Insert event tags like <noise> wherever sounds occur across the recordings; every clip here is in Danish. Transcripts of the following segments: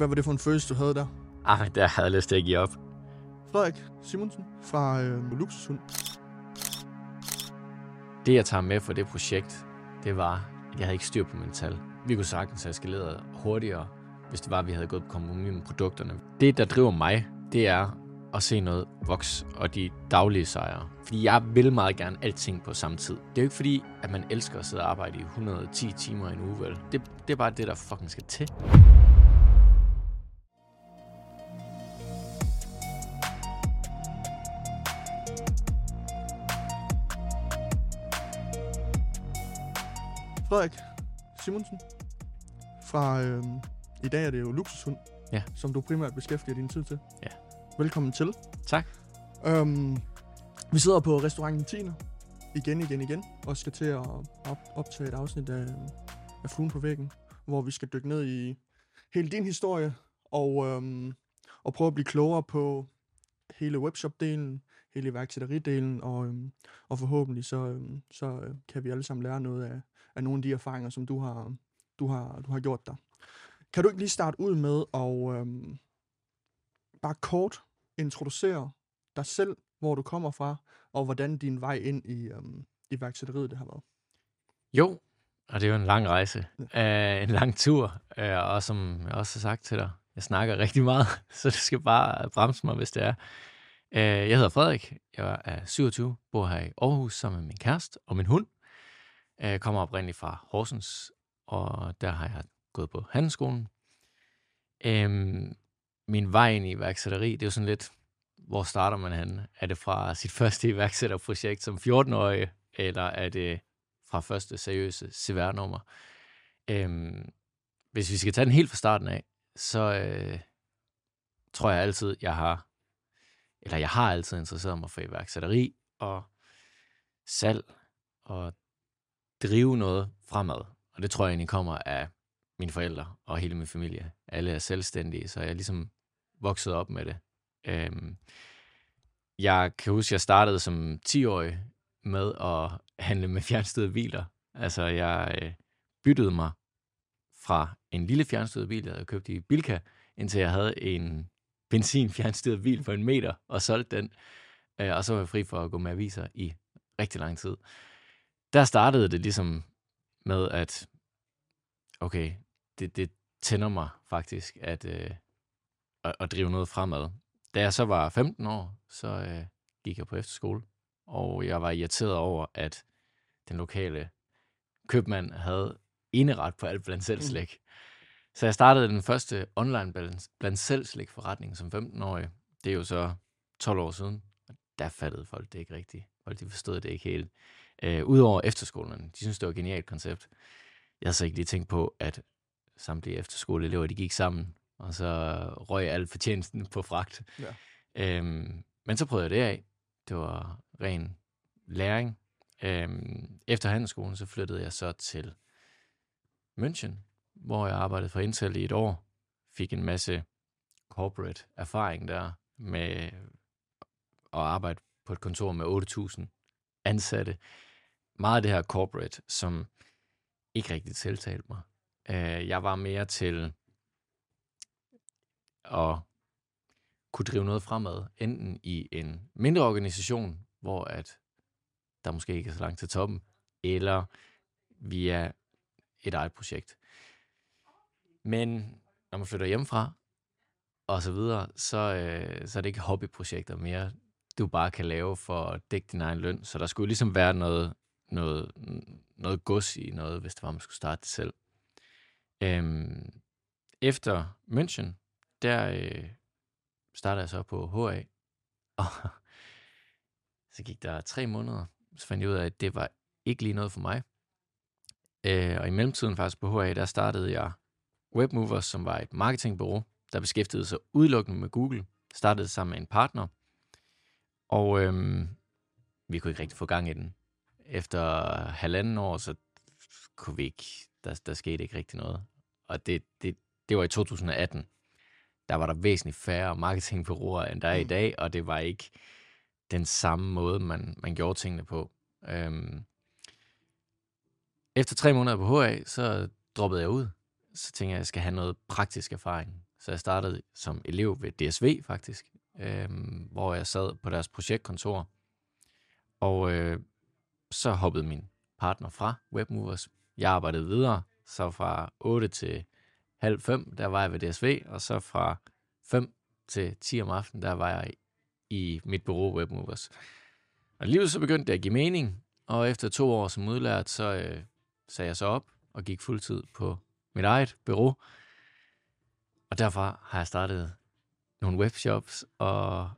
hvad var det for en følelse, du havde der? Ah, der havde jeg lyst til at give op. Frederik Simonsen fra øh, Luxushund. Det, jeg tager med for det projekt, det var, at jeg havde ikke styr på mine tal. Vi kunne sagtens have eskaleret hurtigere, hvis det var, at vi havde gået på kompromis med produkterne. Det, der driver mig, det er at se noget voks og de daglige sejre. Fordi jeg vil meget gerne alting på samme tid. Det er jo ikke fordi, at man elsker at sidde og arbejde i 110 timer i en uge, vel? Det, det er bare det, der fucking skal til. Frederik Simonsen fra... Øh, I dag er det jo Luxushund, Ja. som du primært beskæftiger din tid til. Ja. Velkommen til. Tak. Øhm, vi sidder på restauranten Tiner igen, igen, igen, og skal til at op, optage et afsnit af, af Fluen på væggen, hvor vi skal dykke ned i hele din historie, og, øhm, og prøve at blive klogere på hele webshop-delen, hele iværksætteridelen, og, øhm, og forhåbentlig så, øhm, så øh, kan vi alle sammen lære noget af, af nogle af de erfaringer, som du har, du har, du har gjort der. Kan du ikke lige starte ud med at øhm, bare kort introducere dig selv, hvor du kommer fra, og hvordan din vej ind i øhm, iværksætteriet det har været? Jo, og det er jo en lang rejse. Uh, <laughs> en lang tur. Uh, og som jeg også har sagt til dig, jeg snakker rigtig meget, <laughs> så du skal bare bremse mig, hvis det er. Uh, jeg hedder Frederik. Jeg er 27, bor her i Aarhus sammen med min kæreste og min hund. Jeg kommer oprindeligt fra Horsens, og der har jeg gået på handelsskolen. Øhm, min vej ind i iværksætteri, det er jo sådan lidt, hvor starter man henne? Er det fra sit <laughs> første iværksætterprojekt som 14-årig, eller er det fra første seriøse CVR-nummer? Øhm, hvis vi skal tage den helt fra starten af, så øh, tror jeg altid, jeg har, eller jeg har altid interesseret mig for iværksætteri og salg og drive noget fremad. Og det tror jeg egentlig kommer af mine forældre og hele min familie. Alle er selvstændige, så jeg er ligesom vokset op med det. Øhm, jeg kan huske, at jeg startede som 10-årig med at handle med fjernstyrede biler. Altså, jeg øh, byttede mig fra en lille fjernstyret bil, jeg havde købt i Bilka, indtil jeg havde en benzin fjernstyret bil på en meter og solgte den. Øh, og så var jeg fri for at gå med aviser i rigtig lang tid. Der startede det ligesom med, at okay, det, det tænder mig faktisk at, øh, at, at drive noget fremad. Da jeg så var 15 år, så øh, gik jeg på efterskole, og jeg var irriteret over, at den lokale købmand havde eneret på alt blandt selv slik. Mm. Så jeg startede den første online blandt selv slik forretning som 15-årig. Det er jo så 12 år siden, og der fattede folk det ikke rigtigt. Folk de forstod det ikke helt. Øh, Udover efterskolerne, de synes det var et genialt koncept. Jeg havde så ikke lige tænkt på, at samtlige efterskoleelever, de gik sammen, og så røg alt fortjenesten på fragt. Ja. Øhm, men så prøvede jeg det af. Det var ren læring. Øhm, efter handelsskolen, så flyttede jeg så til München, hvor jeg arbejdede for Intel i et år. Fik en masse corporate erfaring der med at arbejde på et kontor med 8.000 ansatte. Meget af det her corporate, som ikke rigtig tiltalte mig. Øh, jeg var mere til at kunne drive noget fremad, enten i en mindre organisation, hvor at der måske ikke er så langt til toppen, eller via et eget projekt. Men når man flytter hjemmefra, og så videre, så, øh, så er det ikke hobbyprojekter mere, du bare kan lave for at dække din egen løn. Så der skulle ligesom være noget, noget, noget gods i noget, hvis det var, man skulle starte det selv. Øhm, efter München, der øh, startede jeg så på HA, og <laughs> så gik der tre måneder, så fandt jeg ud af, at det var ikke lige noget for mig. Øh, og i mellemtiden faktisk på HA, der startede jeg Webmovers, som var et marketingbureau, der beskæftigede sig udelukkende med Google. Startede sammen med en partner, og øhm, vi kunne ikke rigtig få gang i den. Efter halvanden år, så kunne vi ikke, der, der skete ikke rigtig noget. Og det, det, det var i 2018. Der var der væsentligt færre marketingbureauer, end der er mm. i dag, og det var ikke den samme måde, man, man gjorde tingene på. Øhm, efter tre måneder på HA, så droppede jeg ud. Så tænkte jeg, at jeg skal have noget praktisk erfaring. Så jeg startede som elev ved DSV faktisk, øh, hvor jeg sad på deres projektkontor. Og øh, så hoppede min partner fra Webmovers. Jeg arbejdede videre, så fra 8 til halv 5, der var jeg ved DSV, og så fra 5 til 10 om aftenen, der var jeg i mit bureau Webmovers. Og livet så begyndte det at give mening, og efter to år som udlært, så øh, sagde jeg så op og gik fuldtid på mit eget bureau. Og derfra har jeg startet nogle webshops og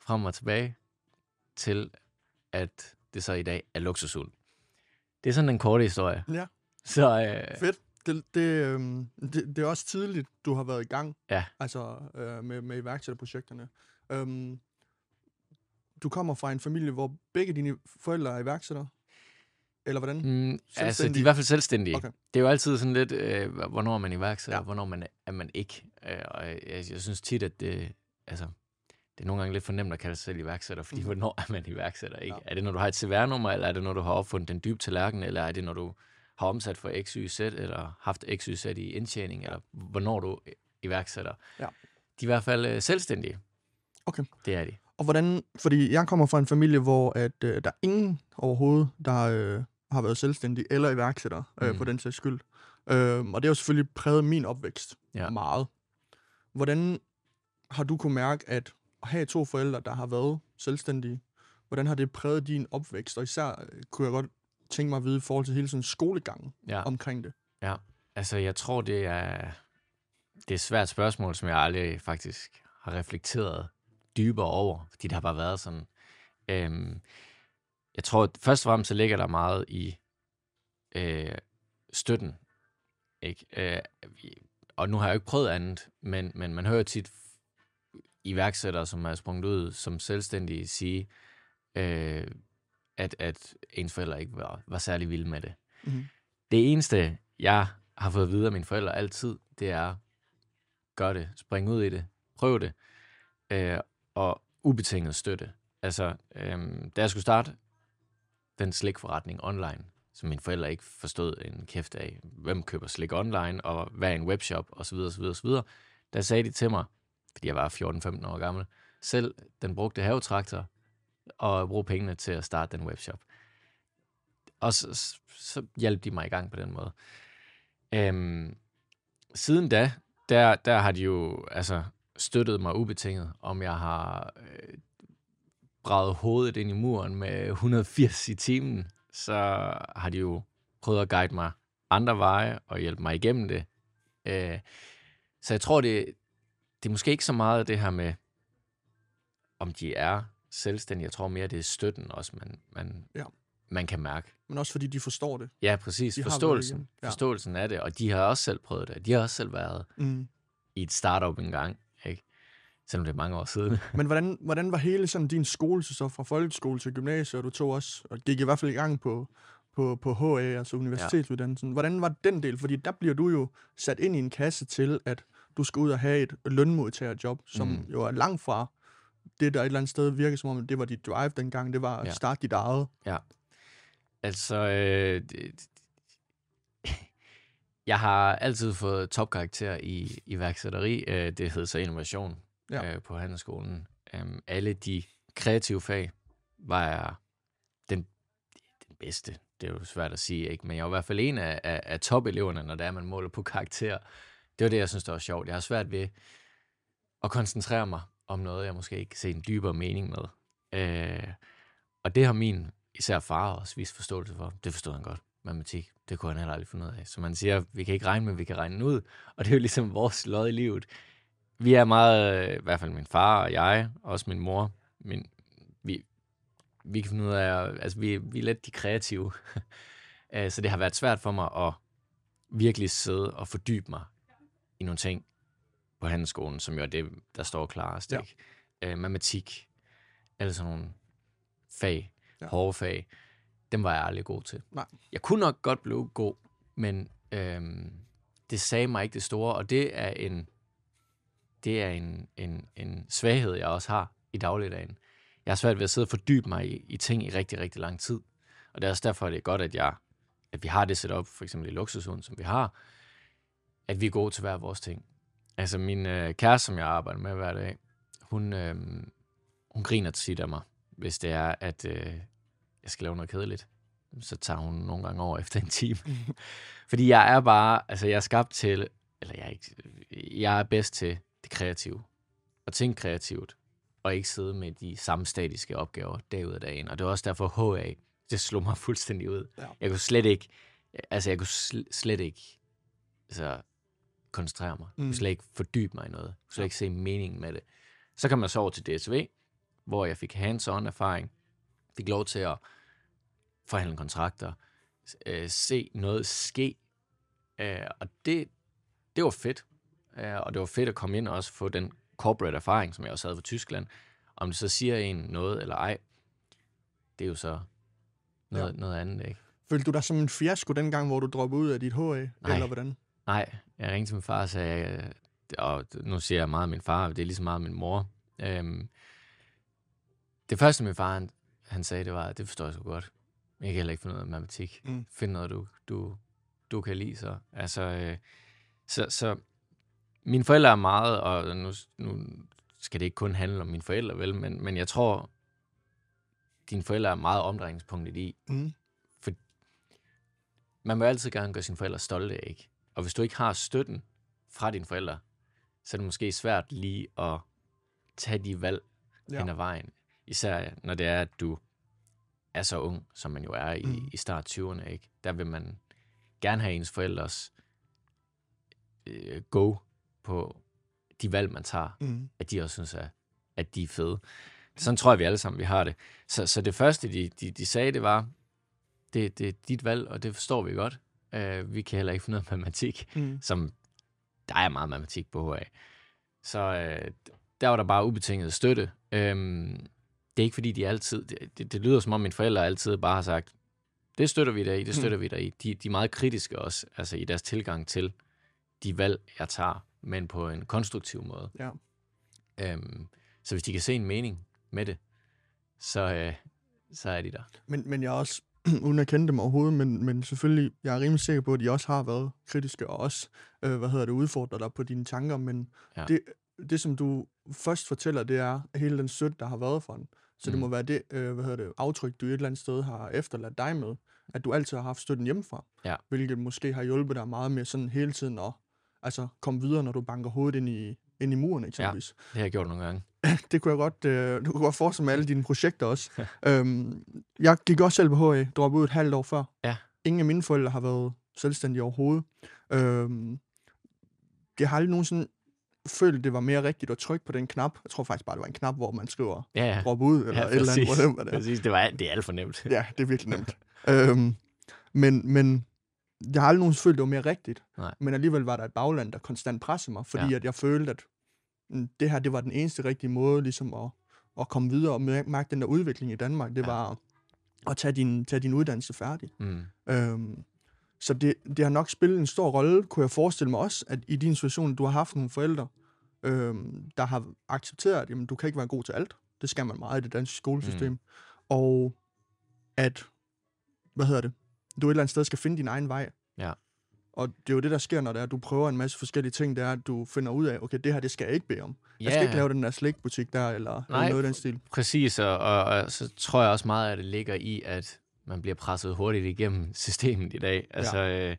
frem og tilbage til, at det så i dag er luksushund. Det er sådan en kort historie. Ja. Så øh, Fedt. Det, det, øhm, det, det er også tidligt, du har været i gang Ja. altså, øh, med, med iværksætterprojekterne. Øhm, du kommer fra en familie, hvor begge dine forældre er iværksættere? Eller hvordan? Mm, altså, de er i hvert fald selvstændige. Okay. Det er jo altid sådan lidt, øh, hvornår er man iværksætter, ja. hvornår man, er man ikke. Øh, og jeg, jeg synes tit, at det, altså, det er nogle gange lidt for nemt at kalde sig selv iværksætter, fordi mm. hvornår er man iværksætter? Ikke? Ja. Ja. Er det, når du har et CVR-nummer, eller er det, når du har opfundet den dybe tallerken, eller er det, når du har omsat for X, Y, Z, eller haft X, Y, Z i indtjening, eller hvornår du er iværksætter? Ja. De er i hvert fald øh, selvstændige. Okay. Det er de. Og hvordan, fordi jeg kommer fra en familie, hvor at, øh, der er ingen overhovedet, der øh, har været selvstændig eller iværksætter, øh, Mm. for den sags skyld. Øh, og det har jo selvfølgelig præget min opvækst Ja. meget. Hvordan har du kunne mærke, at at have to forældre, der har været selvstændige, hvordan har det præget din opvækst? Og især øh, kunne jeg godt tænke mig at vide i forhold til hele sådan skolegangen Ja. omkring det. Ja, altså jeg tror, det er, det er et svært spørgsmål, som jeg aldrig faktisk har reflekteret dybere over, fordi det har bare været sådan. Øhm, jeg tror, at først og fremmest så ligger der meget i øh, støtten. Ikke? Øh, og nu har jeg jo ikke prøvet andet, men, men man hører tit iværksættere, som er sprunget ud som selvstændige, sige, øh, at, at ens forældre ikke var, var særlig vilde med det. Mhm. Det eneste, jeg har fået at vide af mine forældre altid, det er, gør det, spring ud i det, prøv det, øh, og ubetinget støtte. Altså, øhm, da jeg skulle starte den slikforretning online, som mine forældre ikke forstod en kæft af, hvem køber slik online, og hvad er en webshop, osv., osv., osv., der sagde de til mig, fordi jeg var 14-15 år gammel, selv den brugte havetraktor, og bruge pengene til at starte den webshop. Og så, så hjalp de mig i gang på den måde. Øhm, siden da, der, der har de jo altså støttet mig ubetinget, om jeg har øh, braget hovedet ind i muren med 180 i timen, så har de jo prøvet at guide mig andre veje og hjælpe mig igennem det. Øh, så jeg tror, det, det er måske ikke så meget det her med, om de er selvstændige. Jeg tror mere, det er støtten også, man, man, Ja. man kan mærke. Men også fordi de forstår det. Ja, præcis. De Forståelsen. Ja. forståelsen af det. Og de har også selv prøvet det. De har også selv været Mm. i et startup engang. Ikke? Selvom det er mange år siden. <laughs> Men hvordan, hvordan var hele sådan din skole så fra folkeskole til gymnasiet, og du tog også, og gik i hvert fald i gang på, på, på HA, altså universitetsuddannelsen. Hvordan var den del? Fordi der bliver du jo sat ind i en kasse til, at du skal ud og have et lønmodtagerjob, som Mm. jo er langt fra det, der et eller andet sted virker som om, det var dit drive dengang, det var at Ja. starte dit eget. Altså, øh, det, jeg har altid fået topkarakter i iværksætteri. Øh, det hedder så innovation Ja. ja. øh, på handelsskolen. Um, alle de kreative fag var jeg den, den bedste. Det er jo svært at sige, ikke? men jeg var i hvert fald en af, af, af topeleverne, når det er, man måler på karakter. Det var det, jeg synes, der var sjovt. Jeg har svært ved at koncentrere mig om noget, jeg måske ikke ser en dybere mening med. Øh, og det har min især far også vist forståelse for. Det forstod han godt. Matematik, det kunne han heller aldrig finde ud af. Så man siger, vi kan ikke regne, men vi kan regne ud. Og det er jo ligesom vores lod i livet. Vi er meget, øh, i hvert fald min far og jeg, også min mor, min, vi, vi kan finde ud af, altså vi, vi er lidt de kreative. <laughs> Øh, så det har været svært for mig at virkelig sidde og fordybe mig i nogle ting på handelsskolen, som jo er det, der står klarest. Ja. Ikke? Øh, matematik, alle sådan nogle fag, Ja. hårde fag, dem var jeg aldrig god til. Nej. Jeg kunne nok godt blive god, men øhm, det sagde mig ikke det store, og det er en, det er en, en, en svaghed, jeg også har i dagligdagen. Jeg har svært ved at sidde og fordybe mig i, i ting i rigtig, rigtig lang tid. Og det er også derfor, det er godt, at, jeg, at vi har det setup, for eksempel i luksushund, som vi har, at vi er gode til hver vores ting. Altså, min øh, kæreste, som jeg arbejder med hver dag, hun, øh, hun griner tit af mig, hvis det er, at øh, jeg skal lave noget kedeligt. Så tager hun nogle gange over <laughs> efter en time. Fordi jeg er bare, altså jeg er skabt til, eller jeg er, ikke, jeg er bedst til det kreative. At tænke kreativt, og ikke sidde med de samme statiske opgaver dag ud af dagen. Og det er også derfor HA, det slog mig <laughs> fuldstændig ud. Ja. Jeg kunne slet ikke, altså jeg kunne sl- slet ikke, altså koncentrere mig. Jeg Mm. kunne slet ikke fordybe mig i noget. Jeg kunne slet ikke se meningen med det. Så kom jeg så over til DSV, hvor jeg fik hands-on erfaring. Fik lov til at forhandle kontrakter, øh, se noget ske. Øh, og det, det var fedt. Øh, og det var fedt at komme ind og også få den corporate erfaring, som jeg også havde fra Tyskland. Om det så siger en noget eller ej, det er jo så noget, noget andet, ikke? Følte du dig som en fiasko dengang, hvor du droppede ud af dit HA? Nej. Eller hvordan? Nej, jeg ringte til min far og sagde, øh, og nu siger jeg meget min far, det er lige så meget min mor. Øhm, det første, min far han, han sagde, det var, det forstår jeg så godt. Jeg kan heller ikke finde noget af matematik. Mm. Find noget, du, du, du kan lide så. Altså, øh, så, så mine forældre er meget, og nu, nu skal det ikke kun handle om mine forældre, vel, men, men jeg tror, dine forældre er meget omdrejningspunktet i, Mm. man må altid gerne gøre sine forældre stolte, ikke? Og hvis du ikke har støtten fra dine forældre, så er det måske svært lige at tage de valg ja. Hen ad vejen. Især når det er, at du er så ung, som man jo er i, Mm. i start 20'erne, ikke? Der vil man gerne have ens forældres øh, go på de valg, man tager, Mm. at de også synes, at, at de er fede. Sådan tror jeg, vi alle sammen vi har det. Så, så det første, de, de, de sagde, det var, det, det er dit valg, og det forstår vi godt. Uh, vi kan heller ikke finde noget matematik, Mm. som der er meget matematik på HA. Så uh, der var der bare ubetinget støtte. Um, det er ikke fordi, de altid... Det, det, det lyder som om mine forældre altid bare har sagt, det støtter vi dig i, det støtter mm. vi dig i. De, de er meget kritiske også, altså i deres tilgang til de valg, jeg tager, men på en konstruktiv måde. Ja. Um, så hvis de kan se en mening med det, så, uh, så er de der. Men, men jeg er også, <clears throat> uden at kende dem overhovedet, men, men selvfølgelig, jeg er rimelig sikker på, at de også har været kritiske, og også, øh, hvad hedder det, udfordrer dig på dine tanker, men Ja. det, det, som du først fortæller, det er hele den støtte, der har været for den. Så mm. det Mm. må være det, øh, hvad hedder det, aftryk, du et eller andet sted har efterladt dig med, at du altid har haft støtten hjemmefra, Ja. hvilket måske har hjulpet dig meget med sådan hele tiden at altså, komme videre, når du banker hovedet ind i, ind i muren, eksempelvis. Det har jeg gjort nogle gange. <laughs> det kunne jeg godt, øh, du kunne godt forestille med alle dine projekter også. <laughs> øhm, jeg gik også selv på HA, droppede ud et halvt år før. Ja. Ingen af mine forældre har været selvstændige overhovedet. Øhm, jeg har aldrig nogensinde følt, det var mere rigtigt at trykke på den knap. Jeg tror faktisk bare, det var en knap, hvor man skriver Ja, ja. drop ud, eller ja, et eller andet, whatever det er. præcis. Det, var, det er alt for nemt. Ja, det er virkelig nemt. øhm, men, men jeg har aldrig nogensinde følt, det var mere rigtigt. Nej. Men alligevel var der et bagland, der konstant pressede mig, fordi Ja. ja. at jeg følte, at det her, det var den eneste rigtige måde ligesom at, at komme videre og mær- mærke den der udvikling i Danmark. Det Ja. var at, at tage, din, tage din uddannelse færdig. Mm. Øhm, så det, det har nok spillet en stor rolle, kunne jeg forestille mig også, at i din situation, du har haft nogle forældre, øhm, der har accepteret, at jamen, du kan ikke være god til alt. Det skal man meget i det danske skolesystem. Mm. Og at, hvad hedder det, du et eller andet sted skal finde din egen vej. Ja. Og det er jo det, der sker, når det er, at du prøver en masse forskellige ting, det er, at du finder ud af, okay, det her, det skal jeg ikke bede om. Ja. Jeg skal ikke lave den der slikbutik der, eller, Nej, eller noget i den stil. Præcis, og, og, og så tror jeg også meget, at det ligger i, at man bliver presset hurtigt igennem <laughs> systemet i dag. Altså, øh,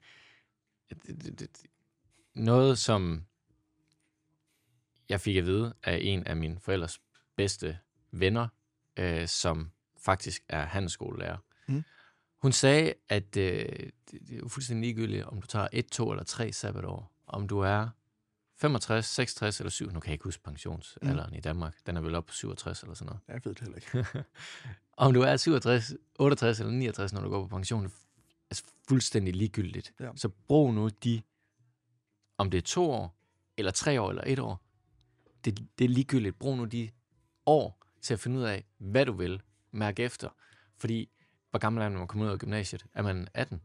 det, det, det, noget, som jeg fik at vide af en af mine forældres bedste venner, øh, som faktisk er handelsskolelærer. Mm. Hun sagde, at øh, det, er jo fuldstændig ligegyldigt, om du tager et, to eller tre sabbatår. Om du er 65, 66 eller 7, nu kan jeg ikke huske pensionsalderen mm. i Danmark. Den er vel op på 67 eller sådan noget. Jeg ved det heller ikke. <laughs> Om du er 67, 68 eller 69, når du går på pension, er altså fuldstændig ligegyldigt. Ja. Så brug nu de, om det er to år, eller tre år, eller et år, det, det er ligegyldigt. Brug nu de år til at finde ud af, hvad du vil. Mærk efter. Fordi, hvor gammel er man, når man kommer ud af gymnasiet? Er man 18?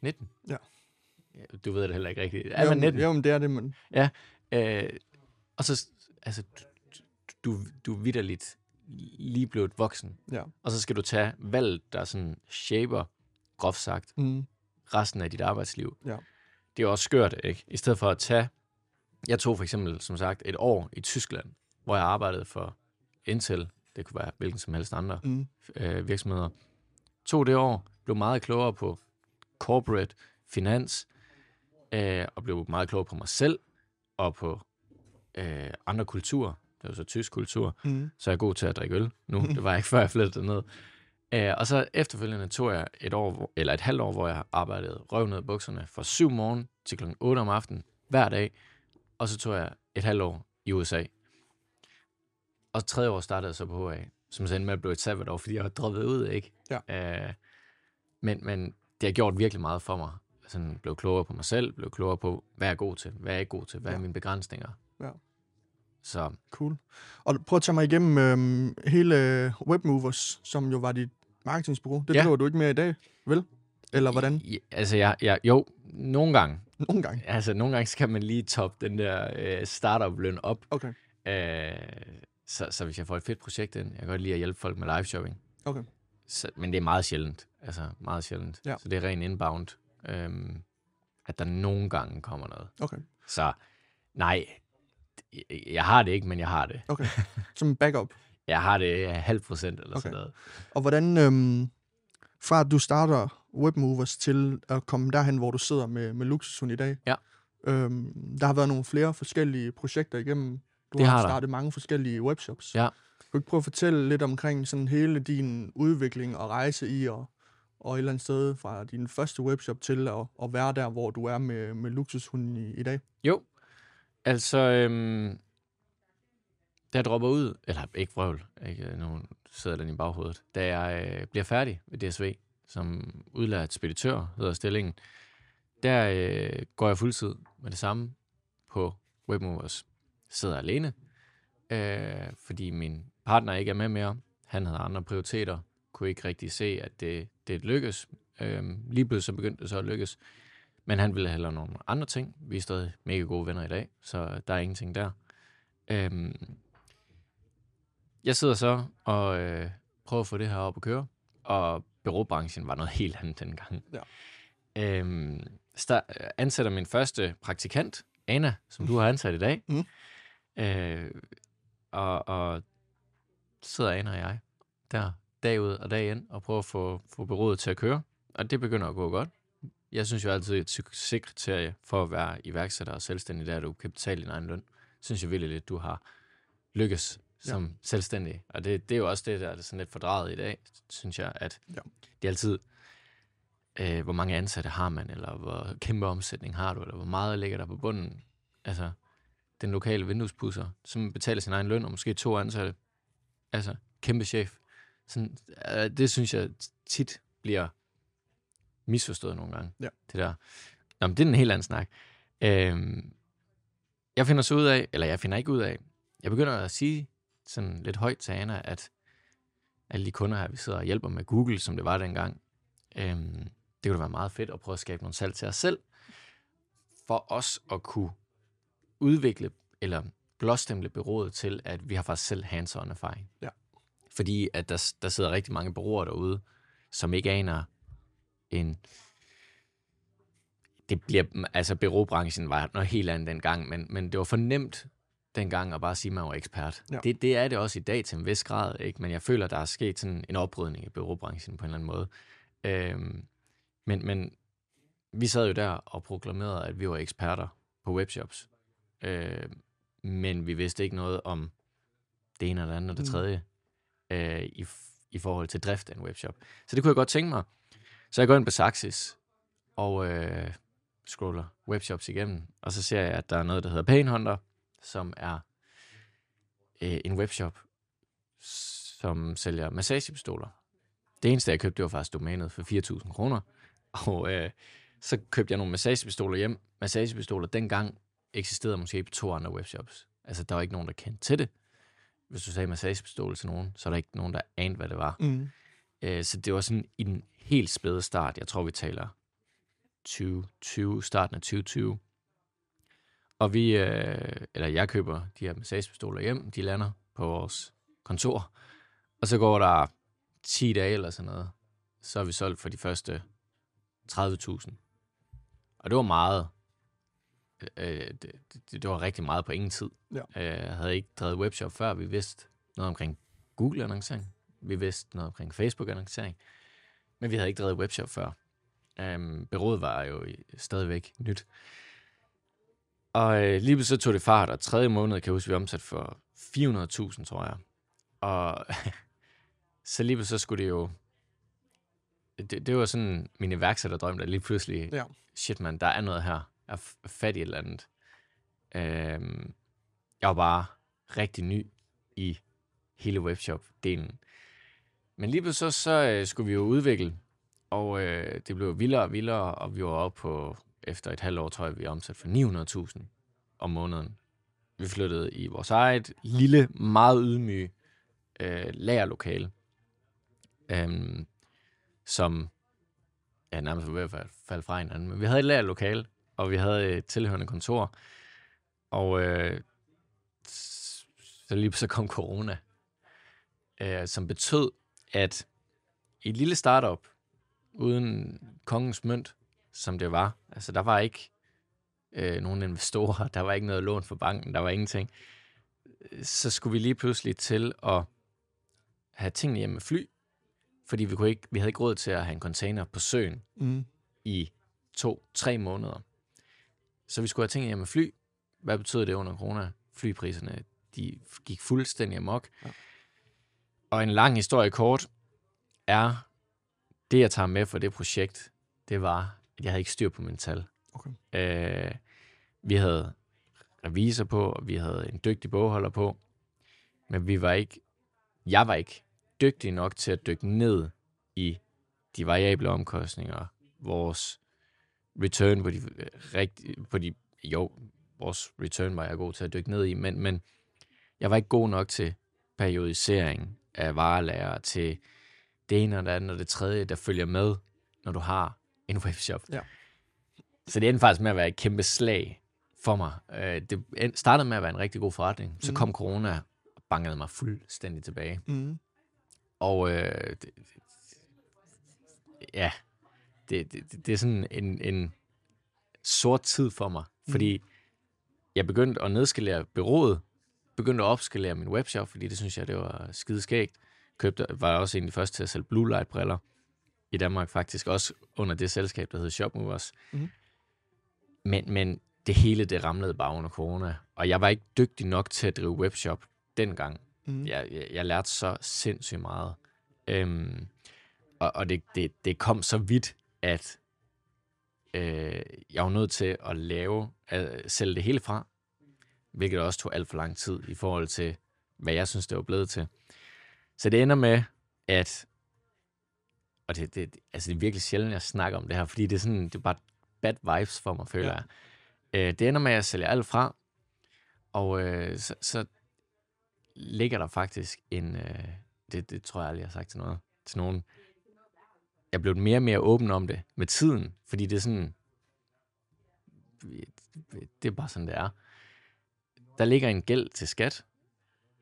19? Ja. Ja, Du ved det heller ikke rigtigt. Er man 19? Jo, men det er det, men... Øh, og så, altså, du, du, du er vidderligt lige blevet voksen. Ja. Og så skal du tage valg, der sådan shaper, groft sagt, Mm, resten af dit arbejdsliv. Ja. Det er jo også skørt, ikke? I stedet for at tage Jeg tog for eksempel, som sagt, et år i Tyskland, hvor jeg arbejdede for Intel. Det kunne være hvilken som helst andre Mm. øh, virksomheder. Tog det år, blev meget klogere på corporate finans, øh, og blev meget klogere på mig selv, og på øh, andre kulturer. Det var så tysk kultur, Mm. så jeg er god til at drikke øl nu. <laughs> Det var jeg ikke, før jeg flyttede derned. Øh, og så efterfølgende tog jeg et år, eller et halvt år, hvor jeg arbejdede røv ned i bukserne fra 7 morgen til kl. 8 om aftenen hver dag. Og så tog jeg et halvt år i USA. Og tredje år startede jeg så på HA, som så endte med at blive et sabbatår, fordi jeg var droppet ud, ikke? Ja. Øh, men, men det har gjort virkelig meget for mig. Sådan blev klogere på mig selv, blev klogere på, hvad jeg er god til, hvad jeg er ikke god til, hvad ja. Ja. er mine begrænsninger. Ja. Så Cool. Og prøv at tage mig igennem øhm, hele Webmovers, som jo var dit marketingsbureau. Det Ja. driver du ikke mere i dag, vel? Eller hvordan? I, altså, jeg, jeg, jo, nogle gange. Nogle gange. Altså, nogle gange skal man lige toppe den der øh, startup-løn op. Okay. Øh, så, så hvis jeg får et fedt projekt ind, jeg kan godt lide at hjælpe folk med live shopping. Okay. Så, men det er meget sjældent. Altså, meget sjældent. Ja. Så det er ren inbound. Øhm, at der nogle gange kommer noget. Okay. Så nej, jeg, har det ikke, men jeg har det. Okay. <laughs> Som backup. Jeg har det halv procent eller okay. sådan noget. Og hvordan, øhm, fra at du starter Webmovers til at komme derhen, hvor du sidder med, med Luxushund i dag, Ja. øhm, der har været nogle flere forskellige projekter igennem. Du Det har, har der. startet mange forskellige webshops. Ja. Kan du ikke prøve at fortælle lidt omkring sådan hele din udvikling og rejse i, og, og et eller andet sted fra din første webshop til at, at være der, hvor du er med, med Luxushunden i, i dag? Jo, altså, øhm, da jeg dropper ud, eller ikke vrøvl, ikke, nu sidder den i baghovedet, da jeg øh, bliver færdig ved DSV, som udlært speditør, hedder stillingen, der øh, går jeg fuldtid med det samme på Webmovers. Sidder alene, øh, fordi min partner ikke er med mere. Han havde andre prioriteter, kunne ikke rigtig se, at det, det lykkes. Øh, lige pludselig så begyndte det så at lykkes. Men han ville hellere nogle andre ting. Vi er stadig mega gode venner i dag, så der er ingenting der. Øhm, jeg sidder så og øh, prøver at få det her op at køre, og byråbranchen var noget helt andet dengang. Ja. Øhm, ansætter min første praktikant, Anna, som du har ansat i dag. Mm. Øh, og, og sidder Anna og jeg der dag ud og dag ind og prøver at få, få byrådet til at køre. Og det begynder at gå godt jeg synes jo altid, at et succeskriterie for at være iværksætter og selvstændig, det er, at du kan betale din egen løn. Synes jeg virkelig lidt, du har lykkes som ja. selvstændig. Og det, det er jo også det, der er sådan lidt fordrejet i dag, synes jeg, at Ja. det er altid, øh, hvor mange ansatte har man, eller hvor kæmpe omsætning har du, eller hvor meget ligger der på bunden. Altså, den lokale vinduespusser, som betaler sin egen løn, og måske to ansatte. Altså, kæmpe chef. Sådan, øh, det synes jeg tit bliver misforstået nogle gange. Ja. Det der. Nå, men det er en helt anden snak. Øhm, jeg finder så ud af, eller jeg finder ikke ud af, jeg begynder at sige sådan lidt højt til Anna, at alle de kunder her, vi sidder og hjælper med Google, som det var dengang, øhm, det kunne da være meget fedt at prøve at skabe nogle salg til os selv, for os at kunne udvikle, eller blåstemple byrådet til, at vi har faktisk selv hands-on erfaring. Ja. Fordi at der, der sidder rigtig mange bureauer derude, som ikke aner en... Det bliver, altså byråbranchen var noget helt andet dengang, men, men det var for nemt dengang at bare sige, at man var ekspert. Ja. Det, det er det også i dag til en vis grad, ikke? men jeg føler, der er sket sådan en oprydning i byråbranchen på en eller anden måde. Øhm, men, men vi sad jo der og proklamerede, at vi var eksperter på webshops. Øh, men vi vidste ikke noget om det ene eller andet og det Mm. tredje øh, i, i forhold til drift af en webshop. Så det kunne jeg godt tænke mig. Så jeg går ind på Saxis og øh, scroller webshops igennem, og så ser jeg, at der er noget, der hedder Painhunter, som er øh, en webshop, som sælger massagepistoler. Det eneste, jeg købte, det var faktisk domænet for 4.000 kroner. Og øh, så købte jeg nogle massagepistoler hjem. Massagepistoler dengang eksisterede måske på to andre webshops. Altså, der var ikke nogen, der kendte til det. Hvis du sagde massagepistol til nogen, så er der ikke nogen, der anede, hvad det var. Mm. Øh, så det var sådan i den helt spæde start. Jeg tror, vi taler 2020, starten af 2020. Og vi, øh, eller jeg køber de her massagepistoler hjem. De lander på vores kontor. Og så går der 10 dage eller sådan noget. Så er vi solgt for de første 30.000. Og det var meget. Øh, det, det, det var rigtig meget på ingen tid. Ja. Øh, jeg havde ikke drevet webshop før. Vi vidste noget omkring Google-annoncering. Vi vidste noget omkring Facebook-annoncering. Men vi havde ikke drevet webshop før. Um, Berådet var jo stadigvæk nyt. Og øh, lige så tog det fart, og tredje måned, kan jeg huske, vi omsat for 400.000, tror jeg. Og <laughs> så lige så skulle det jo... Det, det var sådan min iværksætterdrøm, der lige pludselig... Ja. Shit, man, der er noget her. Er fat i et eller andet. Øh, jeg var bare rigtig ny i hele webshop-delen. Men lige pludselig så, så øh, skulle vi jo udvikle, og øh, det blev vildere og vildere, og vi var oppe på, efter et halvt år, tror jeg, vi omsat for 900.000 om måneden. Vi flyttede i vores eget lille, meget ydmyge øh, lagerlokale, øh, som ja, nærmest var ved at falde fra hinanden. Men vi havde et lagerlokale, og vi havde et tilhørende kontor, og øh, så lige så kom corona, øh, som betød, at et lille startup, uden kongens mønt, som det var, altså der var ikke øh, nogen investorer, der var ikke noget lån for banken, der var ingenting, så skulle vi lige pludselig til at have tingene hjemme med fly, fordi vi, kunne ikke, vi havde ikke råd til at have en container på søen Mm. i to-tre måneder. Så vi skulle have hjemme med fly. Hvad betyder det under corona? Flypriserne, de gik fuldstændig amok. Ja. Ja. Og en lang historie kort er, det jeg tager med for det projekt, det var, at jeg havde ikke styr på min tal. Okay. Øh, vi havde revisor på, og vi havde en dygtig bogholder på, men vi var ikke, jeg var ikke dygtig nok til at dykke ned i de variable omkostninger, vores return på de, øh, rigtig, på de, jo, vores return var jeg god til at dykke ned i, men, men jeg var ikke god nok til periodisering af varelager, til det ene og det andet og det tredje, der følger med, når du har en webshop. Ja. Så det endte faktisk med at være et kæmpe slag for mig. Øh, Det startede med at være en rigtig god forretning. Så Mhm. kom corona og bankede mig fuldstændig tilbage. Mm. Og øh, det- ja, det, det, det- er sådan en, en sort tid for mig, fordi jeg begyndte at nedskalere byrådet, begyndte at opskalere min webshop, fordi det synes jeg, det var skideskægt. Købte, var også en af de første til at sælge Blue Light briller i Danmark faktisk, også under det selskab, der hed Shopmovers. Mhm. Men, men det hele, det ramlede bare under corona, og jeg var ikke dygtig nok til at drive webshop dengang. Mm. Jeg, jeg, jeg lærte så sindssygt meget. Øhm, og og det, det, det kom så vidt, at øh, jeg var nødt til at lave, at sælge det hele fra, hvilket også tog alt for lang tid i forhold til, hvad jeg synes, det var blevet til. Så det ender med, at, og det, det, altså det er virkelig sjældent, jeg snakker om det her, fordi det er sådan, det er bare bad vibes for mig, føler Ja. jeg. Øh, det ender med, at jeg sælger alt fra, og øh, så, så ligger der faktisk en, øh, det, det tror jeg aldrig, jeg har sagt til noget, til nogen. Jeg blev mere og mere åben om det med tiden, fordi det er sådan, det er bare sådan, det er. Der ligger en gæld til skat.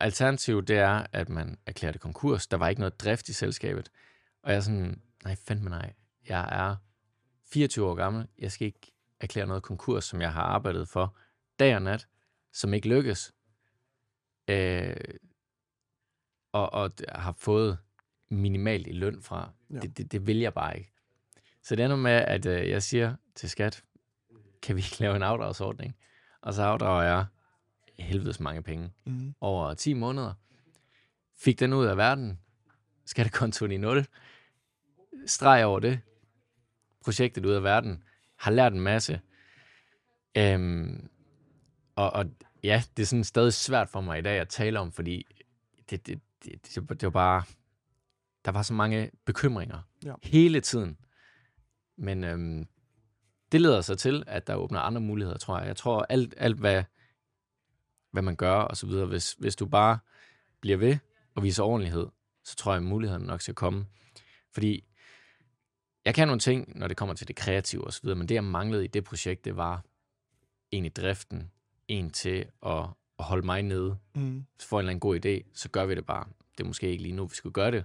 Alternativet, det er, at man erklærer det konkurs. Der var ikke noget drift i selskabet. Og jeg er sådan, nej, fandme nej. Jeg er 24 år gammel. Jeg skal ikke erklære noget konkurs, som jeg har arbejdet for dag og nat, som ikke lykkes. Øh, og, og har fået minimalt i løn fra. Ja. Det, det, det vil jeg bare ikke. Så det ender med, at øh, jeg siger til skat, kan vi ikke lave en afdragsordning? Og så afdrager jeg helvedes mange penge Mm. over 10 måneder. Fik den ud af verden. Skattekontoen i 0. Streg over det. Projektet ud af verden. Har lært en masse. Øhm, og, og ja, det er sådan stadig svært for mig i dag at tale om, fordi det, det, det, det, det var bare... Der var så mange bekymringer Ja. hele tiden. Men øhm, det leder så til, at der åbner andre muligheder, tror jeg. Jeg tror, alt, alt hvad, hvad man gør og så videre, hvis, hvis du bare bliver ved og viser ordentlighed, så tror jeg, at mulighederne nok skal komme. Fordi jeg kan nogle ting, når det kommer til det kreative og så videre, men det, jeg manglede i det projekt, det var egentlig driften, en til at, at holde mig nede. Mm. Vi får en eller anden god idé, så gør vi det bare. Det er måske ikke lige nu, vi skulle gøre det.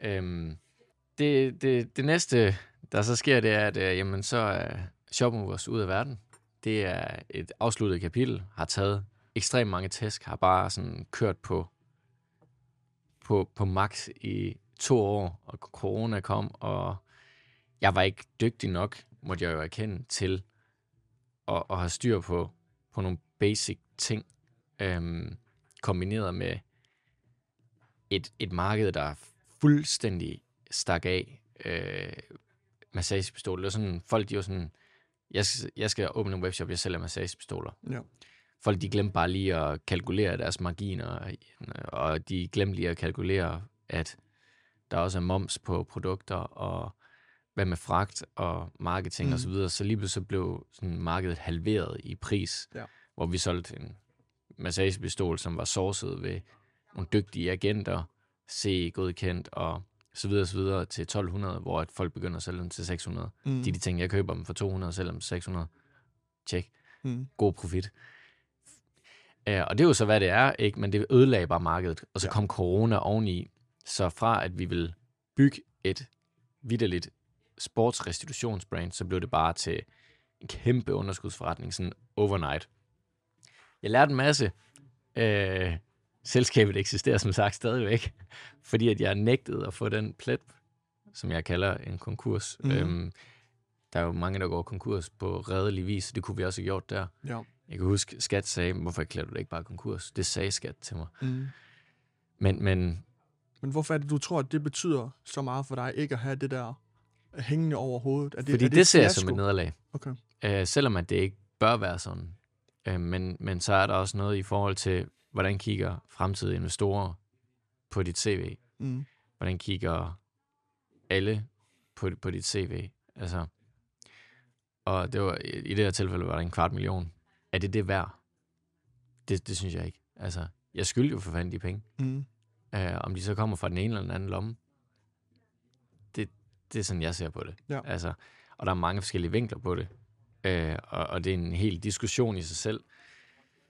Øhm, det, det, det næste, der så sker, det er, at øh, jamen, så er Shopmovers ud af verden. det er et afsluttet kapitel, har taget ekstremt mange tæsk, har bare sådan kørt på, på, på max i to år, og corona kom, og jeg var ikke dygtig nok, måtte jeg jo erkende, til at, at have styr på, på nogle basic ting, øhm, kombineret med et, et marked, der fuldstændig stak af. Øh, massagepistoler. Var sådan, folk de var sådan, jeg skal, jeg skal åbne en webshop, jeg sælger massagepistoler. Ja. Folk de glemte bare lige at kalkulere deres marginer, og de glemte lige at kalkulere, at der også er moms på produkter, og hvad med fragt og marketing mm. og så videre. Så lige pludselig blev sådan markedet halveret i pris, Ja. hvor vi solgte en massagepistol, som var sourcet ved nogle dygtige agenter, C-godkendt og så videre, så videre til 1200, hvor at folk begynder at sælge dem til 600. Mm. De de ting, jeg køber dem for 200 og sælger dem til 600. Tjek. Mm. God profit. Uh, og det er jo så, hvad det er, ikke? men det ødelagde bare markedet. Og så Ja. kom corona oveni. Så fra at vi ville bygge et vidderligt sportsrestitutionsbrand, så blev det bare til en kæmpe underskudsforretning, sådan overnight. Jeg lærte en masse. Uh, selskabet eksisterer som sagt stadigvæk, <laughs> fordi at jeg nægtede at få den plet, som jeg kalder en konkurs. Mhm. Øhm, der er jo mange, der går konkurs på redelig vis, det kunne vi også have gjort der. Ja. Jeg kan huske, skat sagde, hvorfor erklærer du det ikke bare konkurs? Det sagde skat til mig. Mm. Men, men Men hvorfor er det, du tror, at det betyder så meget for dig, ikke at have det der hængende over hovedet? Er det, fordi er det, det ser jeg som et nederlag. Okay. Øh, selvom at det ikke bør være sådan. Øh, men, men så er der også noget i forhold til, hvordan kigger fremtidige investorer på dit CV? Mm. Hvordan kigger alle på, på dit CV? Altså, og det var, i det her tilfælde var der en kvart million. Er det det værd? Det, det synes jeg ikke. Altså, jeg skylder jo for fanden de penge. Mm. Uh, om de så kommer fra den ene eller den anden lomme, det, det er sådan, jeg ser på det. Ja. Altså, og der er mange forskellige vinkler på det. Uh, og, og det er en hel diskussion i sig selv.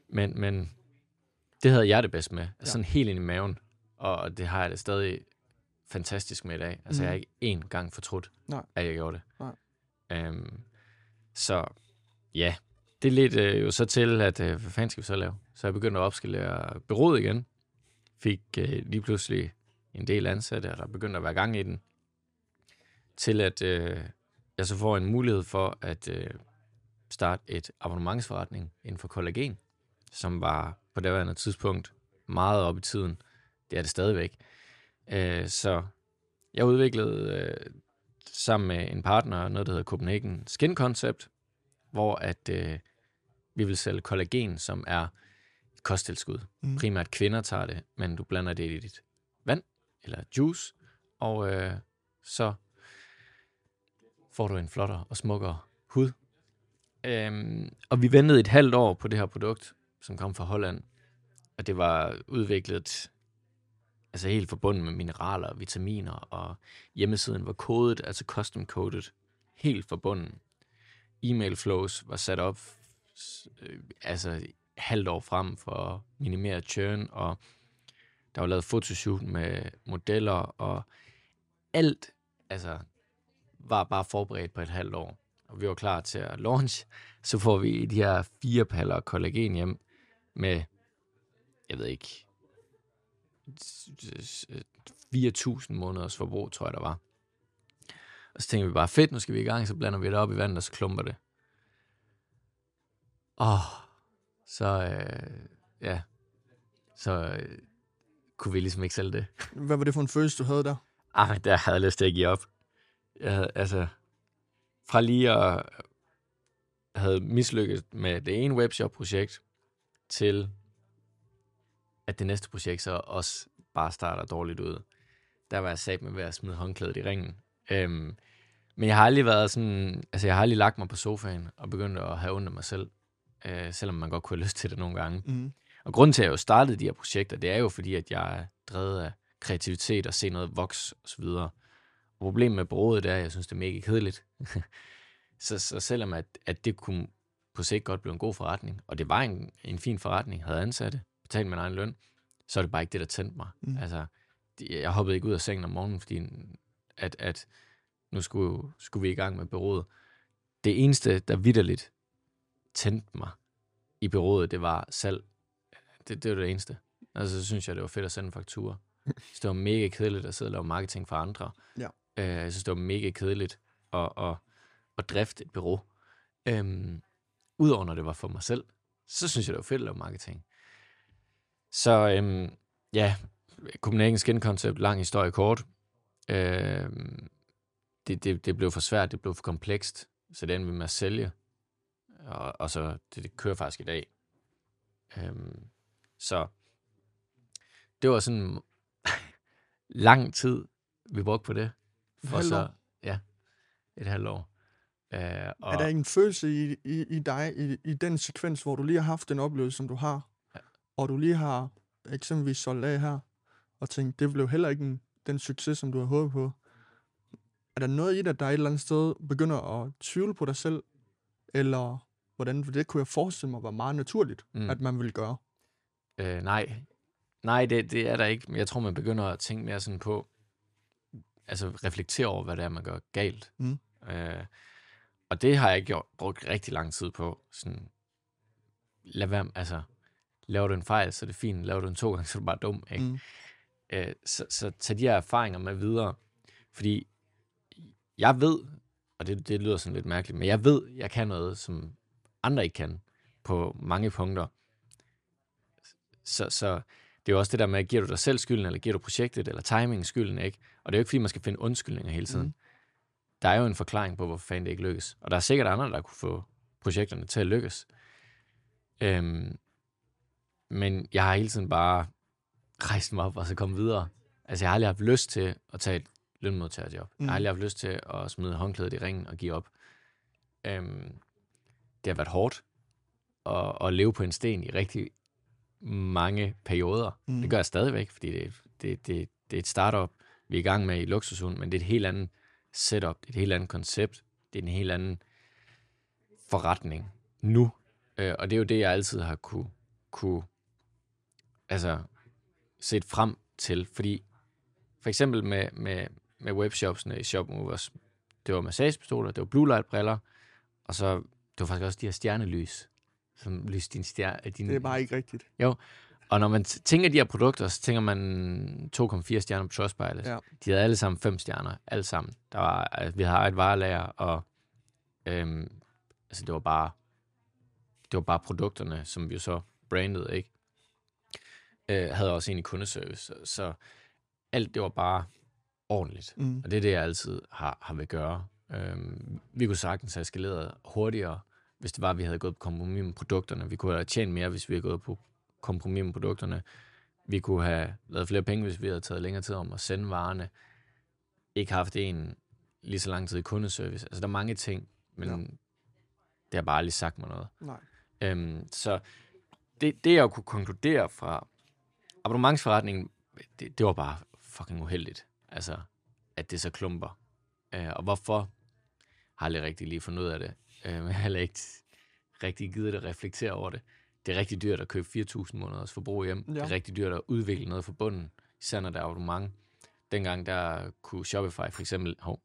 Men, men det havde jeg det bedst med. Altså, sådan helt ind i maven. Og, det har jeg det stadig fantastisk med i dag. Altså, Mhm. jeg har ikke én gang fortrudt, Nej. at jeg gjorde det. Nej. Um, så ja, det ledte øh, jo så til, at øh, hvad fanden skal vi så lave? Så jeg begyndte at opskalere bureauet igen. Fik øh, lige pludselig en del ansatte, og der begyndte at være gang i den. Til at øh, jeg så får en mulighed for at øh, starte et abonnementsforretning inden for kollagen, som var på det andet tidspunkt meget op i tiden. Det er det stadigvæk. Øh, så jeg udviklede øh, sammen med en partner noget, der hedder Copenhagen Skin Concept, hvor at øh, vi vil sælge kollagen, som er et kosttilskud. Mm. Primært kvinder tager det, men du blander det i dit vand eller juice, og øh, så får du en flottere og smukkere hud. Øhm, og vi ventede et halvt år på det her produkt, som kom fra Holland, og det var udviklet altså helt forbundet med mineraler og vitaminer, og hjemmesiden var kodet, altså custom coded, helt forbundet. E-mail flows var sat op øh, altså halvt år frem for at minimere churn, og der var lavet fotoshoot med modeller, og alt altså, var bare forberedt på et halvt år. Og vi var klar til at launch. Så får vi de her fire paller kollagen hjem med, jeg ved ikke, 4.000 måneders forbrug, tror jeg, der var. Og så tænker vi bare, fedt, nu skal vi i gang, så blander vi det op i vandet, og så klumper det. Åh, så, øh, ja, så øh, kunne vi ligesom ikke sælge det. Hvad var det for en følelse, du havde der? Ah, men der havde jeg lyst til at give op. Jeg havde, altså, fra lige at havde mislykket med det ene webshop-projekt, til at det næste projekt så også bare starter dårligt ud. Der var jeg sat med ved at smide håndklædet i ringen. Øhm, men jeg har aldrig været sådan, altså jeg har aldrig lagt mig på sofaen og begyndt at have ondt af mig selv, øh, selvom man godt kunne have lyst til det nogle gange. Mm. Og grunden til, at jeg jo startede de her projekter, det er jo fordi, at jeg er drevet af kreativitet og se noget vokse osv. Og problemet med bureauet, det er, at jeg synes, det er mega kedeligt. <laughs> så, så selvom at, at det kunne på sigt godt blive en god forretning, og det var en, en fin forretning, havde ansatte, betalt min egen løn, så er det bare ikke det, der tændte mig. Mm. Altså, jeg hoppede ikke ud af sengen om morgenen, fordi at, at nu skulle, skulle vi i gang med bureauet. Det eneste, der vidderligt tændte mig i byrådet, det var salg. Det, det var det eneste. Altså, så synes jeg, det var fedt at sende en faktura. <laughs> Så det var mega kedeligt at sidde og lave marketing for andre. Ja. Øh, jeg synes, det var mega kedeligt at, at, at drifte et bureau. Øhm, Udover når det var for mig selv, så synes jeg, det var fedt at lave marketing. Så øhm, ja, Copenhagen Skin Concept, lang historie kort. Øhm, det, det, det blev for svært, det blev for komplekst, så det endte med at sælge. Og, og så det, det kører faktisk i dag. Øhm, så det var sådan <laughs> lang tid, vi brugte på det. For så, ja, et halvt år. Øh, og, Er der en følelse i, i, i dig, i, i den sekvens, hvor du lige har haft den oplevelse, som du har, Ja. og du lige har eksempelvis solgt af her, og tænkt, det blev heller ikke en, den succes, som du har håbet på. Er der noget i dig, der et eller andet sted begynder at tvivle på dig selv, eller hvordan, for det kunne jeg forestille mig var meget naturligt, Mm. at man ville gøre. Øh, nej, nej det, det er der ikke. Jeg tror, man begynder at tænke mere sådan på, altså reflektere over, hvad det er, man gør galt. Mm. Øh, og det har jeg gjort, brugt rigtig lang tid på. Sådan, lad være, altså, laver du en fejl, så er det fint. Laver du en to gange, <laughs> så er du bare dum. Ikke? Mm. Øh, så, så tag de her erfaringer med videre. Fordi jeg ved, og det, det lyder sådan lidt mærkeligt, men jeg ved, jeg kan noget, som andre ikke kan på mange punkter. Så, så det er jo også det der med, giver du dig selv skylden, eller giver du projektet, eller timingen skylden, ikke? Og det er jo ikke, fordi man skal finde undskyldninger hele tiden. Mm. Der er jo en forklaring på, hvorfor fanden det ikke lykkes. Og der er sikkert andre, der kunne få projekterne til at lykkes. Øhm, men jeg har hele tiden bare rejst mig op og så kommet videre. Altså, jeg har aldrig haft lyst til at tage et lønmodtagerjob. Mm. Jeg har Mm. aldrig haft lyst til at smide håndklædet i ringen og give op. Øhm, det har været hårdt at, at leve på en sten i rigtig mange perioder. Mm. Mm. Det gør jeg stadigvæk, fordi det, det, det, det er et startup, vi er i gang med i Luksushund, men det er et helt andet setup, det er et helt andet koncept, det er en helt anden forretning nu. Øh, og det er jo det, jeg altid har kunne, kunne altså, set frem til, fordi for eksempel med, med, med webshopsene i Shopmovers, det var massagepistoler, det var blue light briller, og så det var faktisk også de her stjernelys, som lyste din stjerne, din, Det er bare ikke rigtigt. Og når man tænker de her produkter, så tænker man 2,4 stjerner på Trustpilot. Ja. De havde alle sammen 5 stjerner, alle sammen. Der var, altså, vi har et varelager, og øhm, altså, det var bare det var bare produkterne, som vi jo så brandede, ikke? Øh, havde også en i kundeservice. Så, så alt det var bare ordentligt. Mm. Og det er det, jeg altid har, har vil gøre. Øhm, vi kunne sagtens have eskaleret hurtigere, hvis det var, at vi havde gået på kompromis med produkterne. Vi kunne have tjent mere, hvis vi havde gået på kompromis med produkterne. Vi kunne have lavet flere penge, hvis vi havde taget længere tid om at sende varerne. Ikke haft en lige så lang tid i kundeservice. Altså, der er mange ting, men Ja. det har bare aldrig sagt mig noget. Nej. Øhm, så det, det, jeg kunne konkludere fra abonnementsforretningen, det, det var bare fucking uheldigt. Altså, at det så klumper. Øh, og hvorfor, har jeg aldrig rigtig lige fundet ud af det. Øh, men <laughs> jeg har ikke rigtig givet det at reflektere over det. Det er rigtig dyrt at købe 4.000 måneders forbrug hjem. Ja. Det er rigtig dyrt at udvikle noget fra bunden, især når der er abonnement. Dengang der kunne Shopify for eksempel, hov,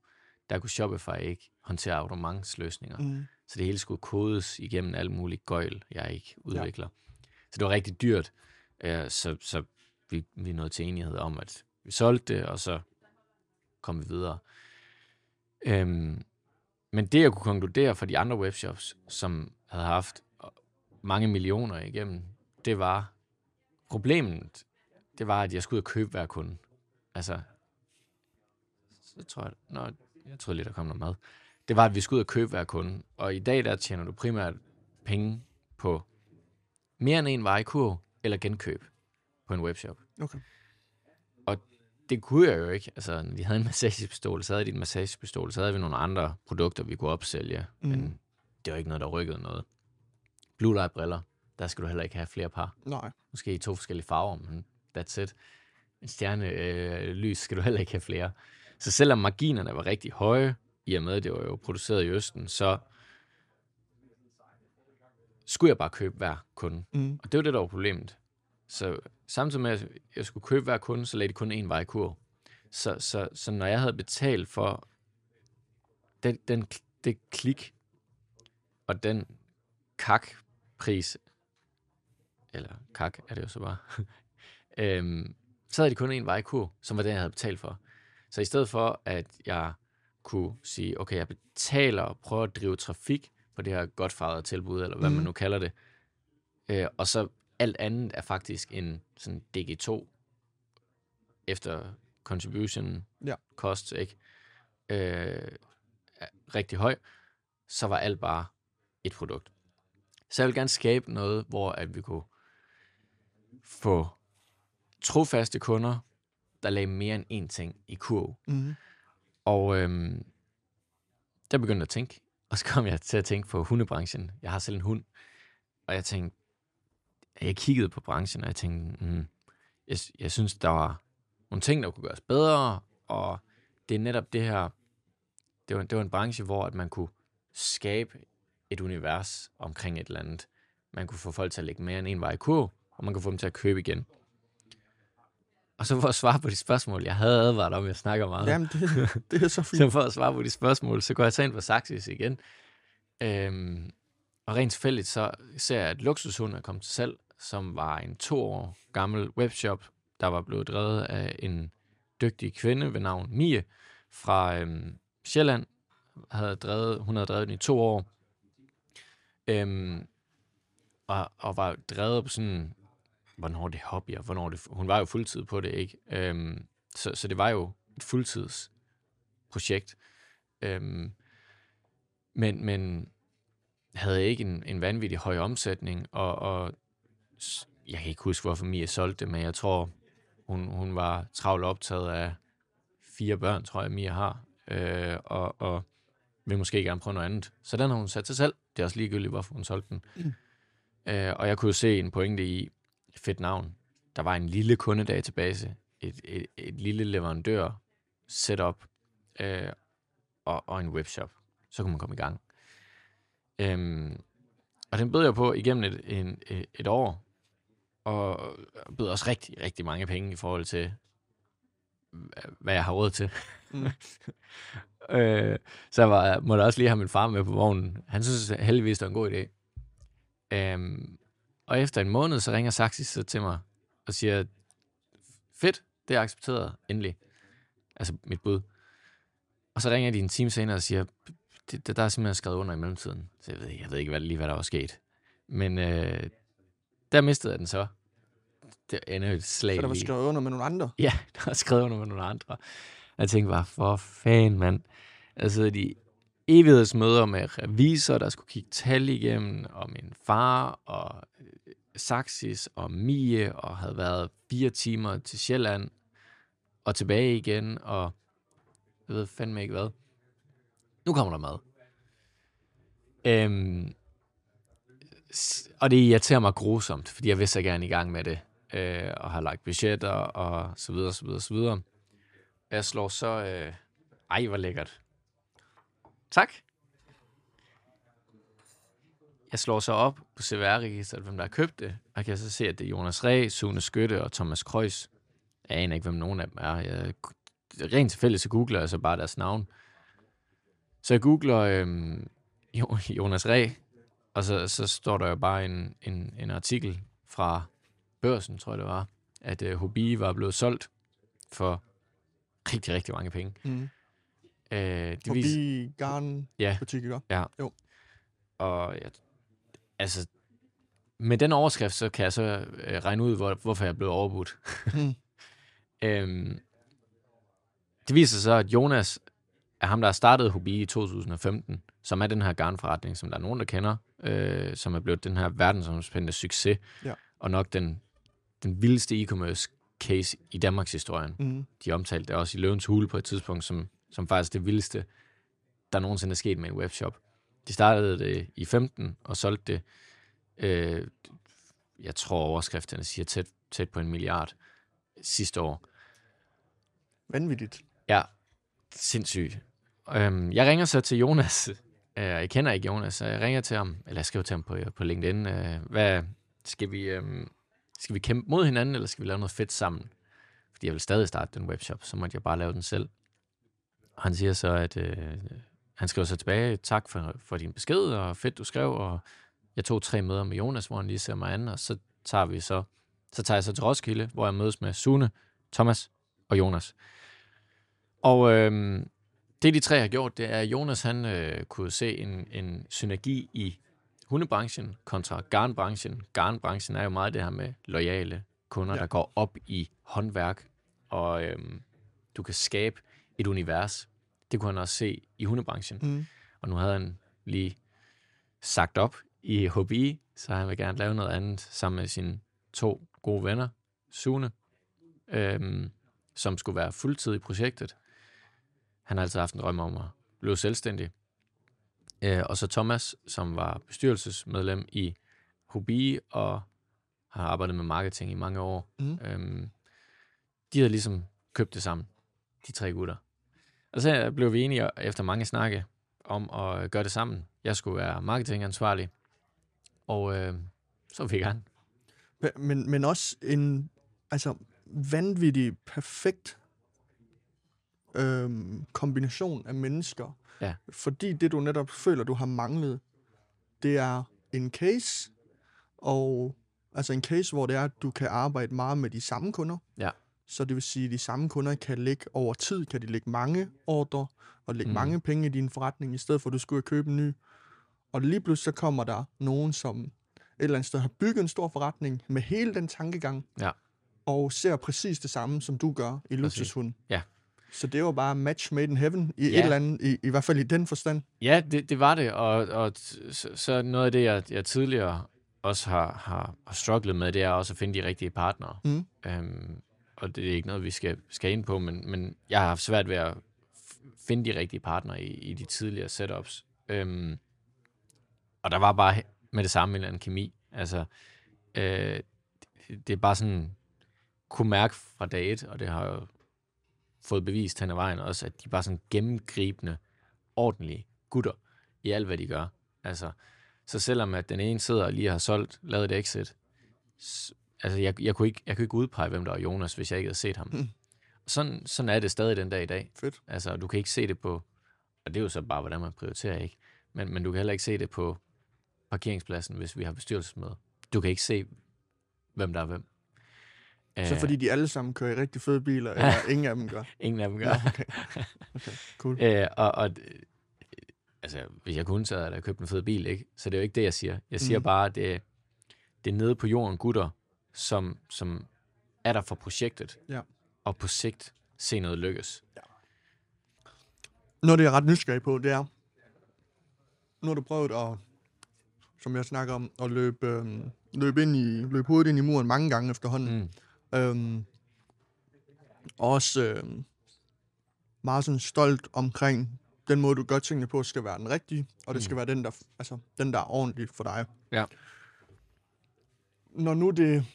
der kunne Shopify ikke håndtere abonnementsløsninger. Mm. Så det hele skulle kodes igennem alt muligt gøjl, jeg ikke udvikler. Ja. Så det var rigtig dyrt. Øh, så så vi, vi nåede til enighed om, at vi solgte det, og så kom vi videre. Øhm, men det, jeg kunne konkludere for de andre webshops, som havde haft mange millioner igennem, det var problemet, det var, at jeg skulle ud og købe hver kunde. Altså, så tror jeg, nå, jeg troede lige, der kom noget mad. Det var, at vi skulle ud og købe hver kunde. Og i dag, der tjener du primært penge på mere end en varekurv eller genkøb på en webshop. Okay. Det kunne jeg jo ikke. Altså, vi havde en massagepistol, så havde de en massagepistol, så havde vi nogle andre produkter, vi kunne opsælge. Mm. Men det var ikke noget, der rykkede noget. Blue light briller, der skal du heller ikke have flere par. Nej. Måske i to forskellige farver, men that's it. En stjerne øh, lys skal du heller ikke have flere. Så selvom marginerne var rigtig høje, i og med, at det var jo produceret i Østen, så skulle jeg bare købe hver kunde. Mm. Og det var det, der var problemet. Så samtidig med, at jeg skulle købe hver kunde, så lagde de kun én vej i kurv. Så, så, så når jeg havde betalt for den, den, det klik, og den kak-pris, eller kak er det jo så bare, <laughs> øhm, så havde de kun en vejkur, som var den, jeg havde betalt for. Så i stedet for, at jeg kunne sige, okay, jeg betaler og prøver at drive trafik på det her godfather-tilbud, eller hvad mm. man nu kalder det, øh, og så alt andet er faktisk en sådan DG2 efter contribution Ja. cost, ikke? Øh, rigtig høj, så var alt bare et produkt. Så jeg vil gerne skabe noget, hvor at vi kunne få trofaste kunder, der lagde mere end én ting i kurv. Mm. Og øhm, der begyndte jeg at tænke, <laughs> og så kom jeg til at tænke på hundebranchen. Jeg har selv en hund, og jeg tænkte, jeg kiggede på branchen, og jeg tænkte, mm, jeg, jeg synes, der var nogle ting, der kunne gøres bedre, og det er netop det her, det var, det var en branche, hvor at man kunne skabe et univers omkring et eller andet. Man kunne få folk til at lægge mere end en vej i kurv, og man kunne få dem til at købe igen. Og så for at svare på de spørgsmål, jeg havde advaret om, jeg snakker meget. Jamen, det, det er så <laughs> fint. Så for at svare på de spørgsmål, så går jeg så ind på Saxis igen. Øhm, og rent tilfældigt, så ser jeg, at luksushund er kommet til salg, som var en to år gammel webshop, der var blevet drevet af en dygtig kvinde ved navn Mie fra øhm, Sjælland. Havde drevet, hun havde drevet den i to år. Øhm, og, og var drevet på sådan, hvornår det hobby, og hvornår det, hun var jo fuldtid på det, ikke? Øhm, så, så det var jo et fuldtidsprojekt. Øhm, men, men havde ikke en, en vanvittig høj omsætning, og, og jeg kan ikke huske, hvorfor Mia solgte det, men jeg tror, hun, hun var travlt optaget af fire børn, tror jeg, Mia har, øh, og, og vil måske gerne prøve noget andet. Så den har hun sat sig selv. Det er også ligegyldigt, hvorfor hun solgte den. Mm. Øh, og jeg kunne jo se en pointe i, fedt navn, der var en lille kundedatabase, et, et, et lille leverandør setup øh, og, og en webshop. Så kunne man komme i gang. Øhm, og den bød jeg på igennem et, en, et, et år, og bød også rigtig, rigtig mange penge i forhold til, hvad jeg har råd til. Mm. <laughs> øh, så jeg var, måtte også lige have min far med på vognen. Han synes heldigvis, det var en god idé. Øhm, og efter en måned, så ringer Saxis så til mig og siger, fedt, det er accepteret, endelig. Altså mit bud. Og så ringer de en time senere og siger, det, det, der er simpelthen skrevet under i mellemtiden. Så jeg ved, jeg ved ikke hvad, lige, hvad der var sket. Men øh, der mistede jeg den så. Det er endnu et slag Så der var skrevet under med nogle andre. Ja, <laughs> der var skrevet under med nogle andre. Jeg tænkte bare, for fanden, mand. Altså, de evighedsmøder med revisor, der skulle kigge tal igennem, og min far, og øh, Saxis, og Mie, og havde været fire timer til Sjælland, og tilbage igen, og jeg ved fandme ikke hvad. Nu kommer der mad. Øhm, og det irriterer mig grusomt, fordi jeg vil så gerne i gang med det øh, og har lagt budgetter og så videre, så videre, så videre. Jeg slår så... Øh, ej, hvor lækkert. Tak. Jeg slår så op på CVR-registeret, hvem der har købt det, og kan så se, at det er Jonas Ræ, Sune Skytte og Thomas Kreuz. Jeg aner ikke, hvem nogen af dem er. Jeg, rent tilfældigt, så googler jeg så bare deres navn. Så jeg googler øh, Jonas Ræ, og så, så står der jo bare en, en, en artikel fra børsen, tror jeg det var, at uh, Hobi var blevet solgt for rigtig, rigtig mange penge. Mm. Uh, det Forbi viser, Garn Ja. butik, ikke? og jeg, altså, med den overskrift, så kan jeg så uh, regne ud, hvor, hvorfor jeg er blevet overbudt. Mm. <laughs> Øhm, det viser sig så, at Jonas er ham, der har startet Hobi i 2015, som er den her garnforretning, som der er nogen, der kender, øh, som er blevet den her verdensomspændende succes, Ja. og nok den, den vildeste e-commerce case i Danmarks historien. Mm. De omtalte det også i Løvens Hule på et tidspunkt, som, som faktisk det vildeste, der nogensinde er sket med en webshop. De startede det i 15 og solgte det, øh, jeg tror overskrifterne siger tæt, tæt på en milliard sidste år. Vanvittigt. Ja, sindssygt. Øhm, jeg ringer så til Jonas. Øh, jeg kender ikke Jonas, så jeg ringer til ham, eller jeg skriver til ham på, på LinkedIn. Øh, hvad, skal, vi, øhm, skal vi kæmpe mod hinanden, eller skal vi lave noget fedt sammen? Fordi jeg vil stadig starte den webshop, så måtte jeg bare lave den selv. Og han siger så, at øh, han skriver så tilbage, tak for, for din besked, og fedt du skrev, og jeg tog tre møder med Jonas, hvor han lige ser mig an, og så tager vi så, så tager jeg så til Roskilde, hvor jeg mødes med Sune, Thomas og Jonas. Og øh, det de tre har gjort, det er, at Jonas han øh, kunne se en, en synergi i hundebranchen kontra garnbranchen. Garnbranchen er jo meget det her med lojale kunder, ja. der går op i håndværk, og øhm, du kan skabe et univers. Det kunne han også se i hundebranchen. Mm. Og nu havde han lige sagt op i HBI, så han vil gerne lave noget andet sammen med sine to gode venner, Sune, øhm, som skulle være fuldtid i projektet. Han har altid haft en drøm om at blive selvstændig. Øh, og så Thomas, som var bestyrelsesmedlem i HBI og har arbejdet med marketing i mange år. Mm. Øhm, de havde ligesom købt det sammen, de tre gutter. Og så blev vi enige efter mange snakke om at gøre det sammen. Jeg skulle være marketingansvarlig, og øh, så var vi i gang. Men, men også en altså, vanvittig perfekt øhm, kombination af mennesker. Ja. Fordi det, du netop føler, du har manglet, det er en case, og altså en case, hvor det er, at du kan arbejde meget med de samme kunder. Ja. Så det vil sige, at de samme kunder kan ligge over tid, kan de lægge mange ordre og lægge mm. mange penge i din forretning, i stedet for at du skulle købe en ny. Og lige pludselig så kommer der nogen, som et eller andet sted har bygget en stor forretning med hele den tankegang, Ja. og ser præcis det samme, som du gør i luksushunden. Ja. Så det var bare match made in heaven, i Ja. et eller andet, i, i hvert fald i den forstand. Ja, det, det var det, og, og så, så noget af det, jeg, jeg tidligere også har, har, har strugglet med, det er også at finde de rigtige partnere. Mm. Øhm, og det er ikke noget, vi skal, skal ind på, men, men jeg har haft svært ved at finde de rigtige partnere i, i de tidligere setups. Øhm, og der var bare med det samme en eller anden kemi. Altså, øh, det, det er bare sådan, kunne mærke fra dag et, og det har jo fået bevist hen ad vejen også, at de er bare sådan gennemgribende, ordentlige gutter i alt, hvad de gør. Altså, så selvom at den ene sidder og lige har solgt, lavet et exit, altså jeg, jeg, kunne ikke, jeg kunne ikke udpege, hvem der var Jonas, hvis jeg ikke havde set ham. Mm. Sådan, sådan er det stadig den dag i dag. Fedt. Altså, du kan ikke se det på, og det er jo så bare, hvordan man prioriterer, ikke? Men, men du kan heller ikke se det på parkeringspladsen, hvis vi har bestyrelsesmøde. Du kan ikke se, hvem der er hvem. Så Øh, fordi de alle sammen kører i rigtig fede biler, eller ingen af dem gør. <laughs> Ingen af dem gør. Ja, okay. <laughs> okay. Cool. Øh, og, og øh, altså, hvis jeg kunne, så havde jeg købt en fed bil, ikke? Så det er jo ikke det, jeg siger. Jeg siger Mhm. bare, at det, det er nede på jorden gutter, som, som er der for projektet, Ja. og på sigt se noget lykkes. Noget, det er ret nysgerrig på, det er, nu har du prøvet at, som jeg snakker om, at løbe, øhm, løbe, ind i, løbe hovedet ind i muren mange gange efterhånden. Mm. Øhm, også øhm, meget sådan stolt omkring den måde, du gør tingene på, skal være den rigtige, og det skal Mm. være den der, altså, den, der er ordentlig for dig. Ja. Når nu det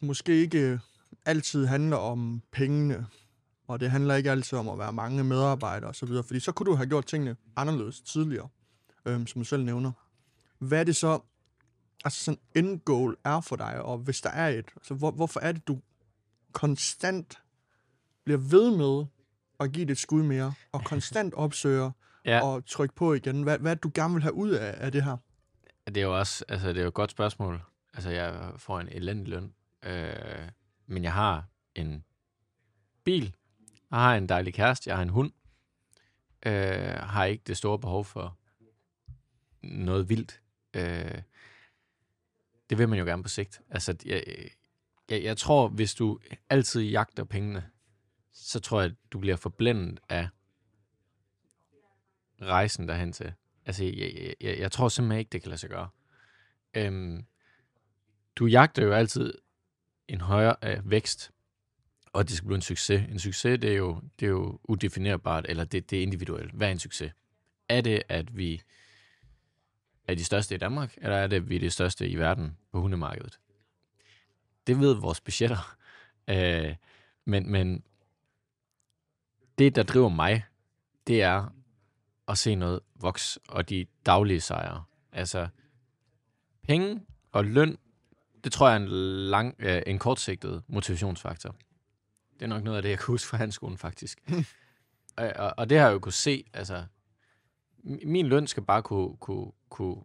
måske ikke altid handler om pengene, og det handler ikke altid om at være mange medarbejdere osv., fordi så kunne du have gjort tingene anderledes tidligere, øhm, som du selv nævner. Hvad er det så, altså sådan end goal er for dig, og hvis der er et, altså hvor, hvorfor er det, du konstant bliver ved med at give det et skud mere, og <laughs> konstant opsøger Ja, og trykke på igen? Hvad, hvad du gerne vil have ud af, af det her? det er jo også altså, det er jo et godt spørgsmål. Altså, jeg får en elendig løn, øh, men jeg har en bil, jeg har en dejlig kæreste, jeg har en hund, øh, har ikke det store behov for noget vildt. Øh, det vil man jo gerne på sigt. Altså, jeg, jeg, jeg tror, hvis du altid jagter pengene, så tror jeg, at du bliver forblændet af rejsen derhen til. Altså, jeg, jeg, jeg, jeg tror simpelthen ikke, det kan lade sig gøre. Øhm, du jagter jo altid en højere øh, vækst, og det skal blive en succes. En succes, det er jo, det er jo udefinerbart, eller det, det er individuelt. Hvad er en succes? Er det, at vi er de største i Danmark, eller er det, at vi er de største i verden på hundemarkedet? Det ved vores budgetter. <laughs> Øh, men, men det, der driver mig, det er at se noget voks og de daglige sejre. Altså, penge og løn, det tror jeg er en, lang, øh, en kortsigtet motivationsfaktor. Det er nok noget af det, jeg kan huske fra handskolen, faktisk. <laughs> og, og, og det har jeg jo kunne se, altså, min løn skal bare kunne, kunne, kunne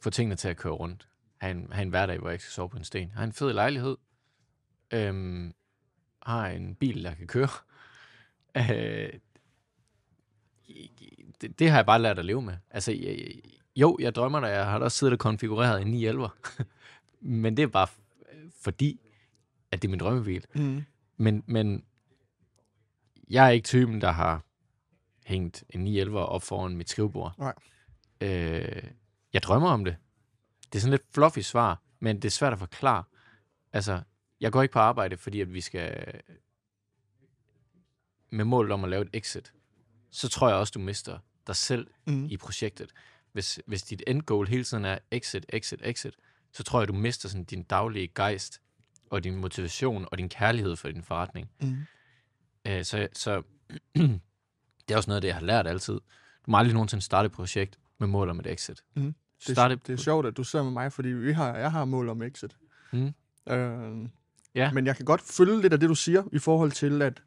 få tingene til at køre rundt. Have en, have en hverdag, hvor jeg ikke skal sove på en sten. Har en fed lejlighed. Øhm, har en bil, der kan køre. <laughs> Øh, det, det har jeg bare lært at leve med. Altså, jeg, jo, jeg drømmer da, jeg har da også siddet og konfigureret en 911. <laughs> men det er bare fordi, at det er min drømmebil. Mm. Men, men jeg er ikke typen, der har hængt en 911 op foran mit skrivebord. Nej. Øh, jeg drømmer om det. Det er sådan lidt fluffy svar, men det er svært at forklare. Altså, jeg går ikke på arbejde, fordi at vi skal med målet om at lave et exit. Så tror jeg også, du mister dig selv Mm. i projektet. Hvis, hvis dit end goal hele tiden er exit, exit, exit, så tror jeg, du mister sådan din daglige gejst, og din motivation, og din kærlighed for din forretning. Mm. Øh, så så <clears throat> det er også noget af det, jeg har lært altid. Du må aldrig nogensinde starte et projekt med mål om et exit. Mhm. Det, Starte, er, det er sjovt, at du sidder med mig, fordi vi har, jeg har mål om exit. Mm. Øh, Ja. Men jeg kan godt følge lidt af det, du siger, i forhold til, at,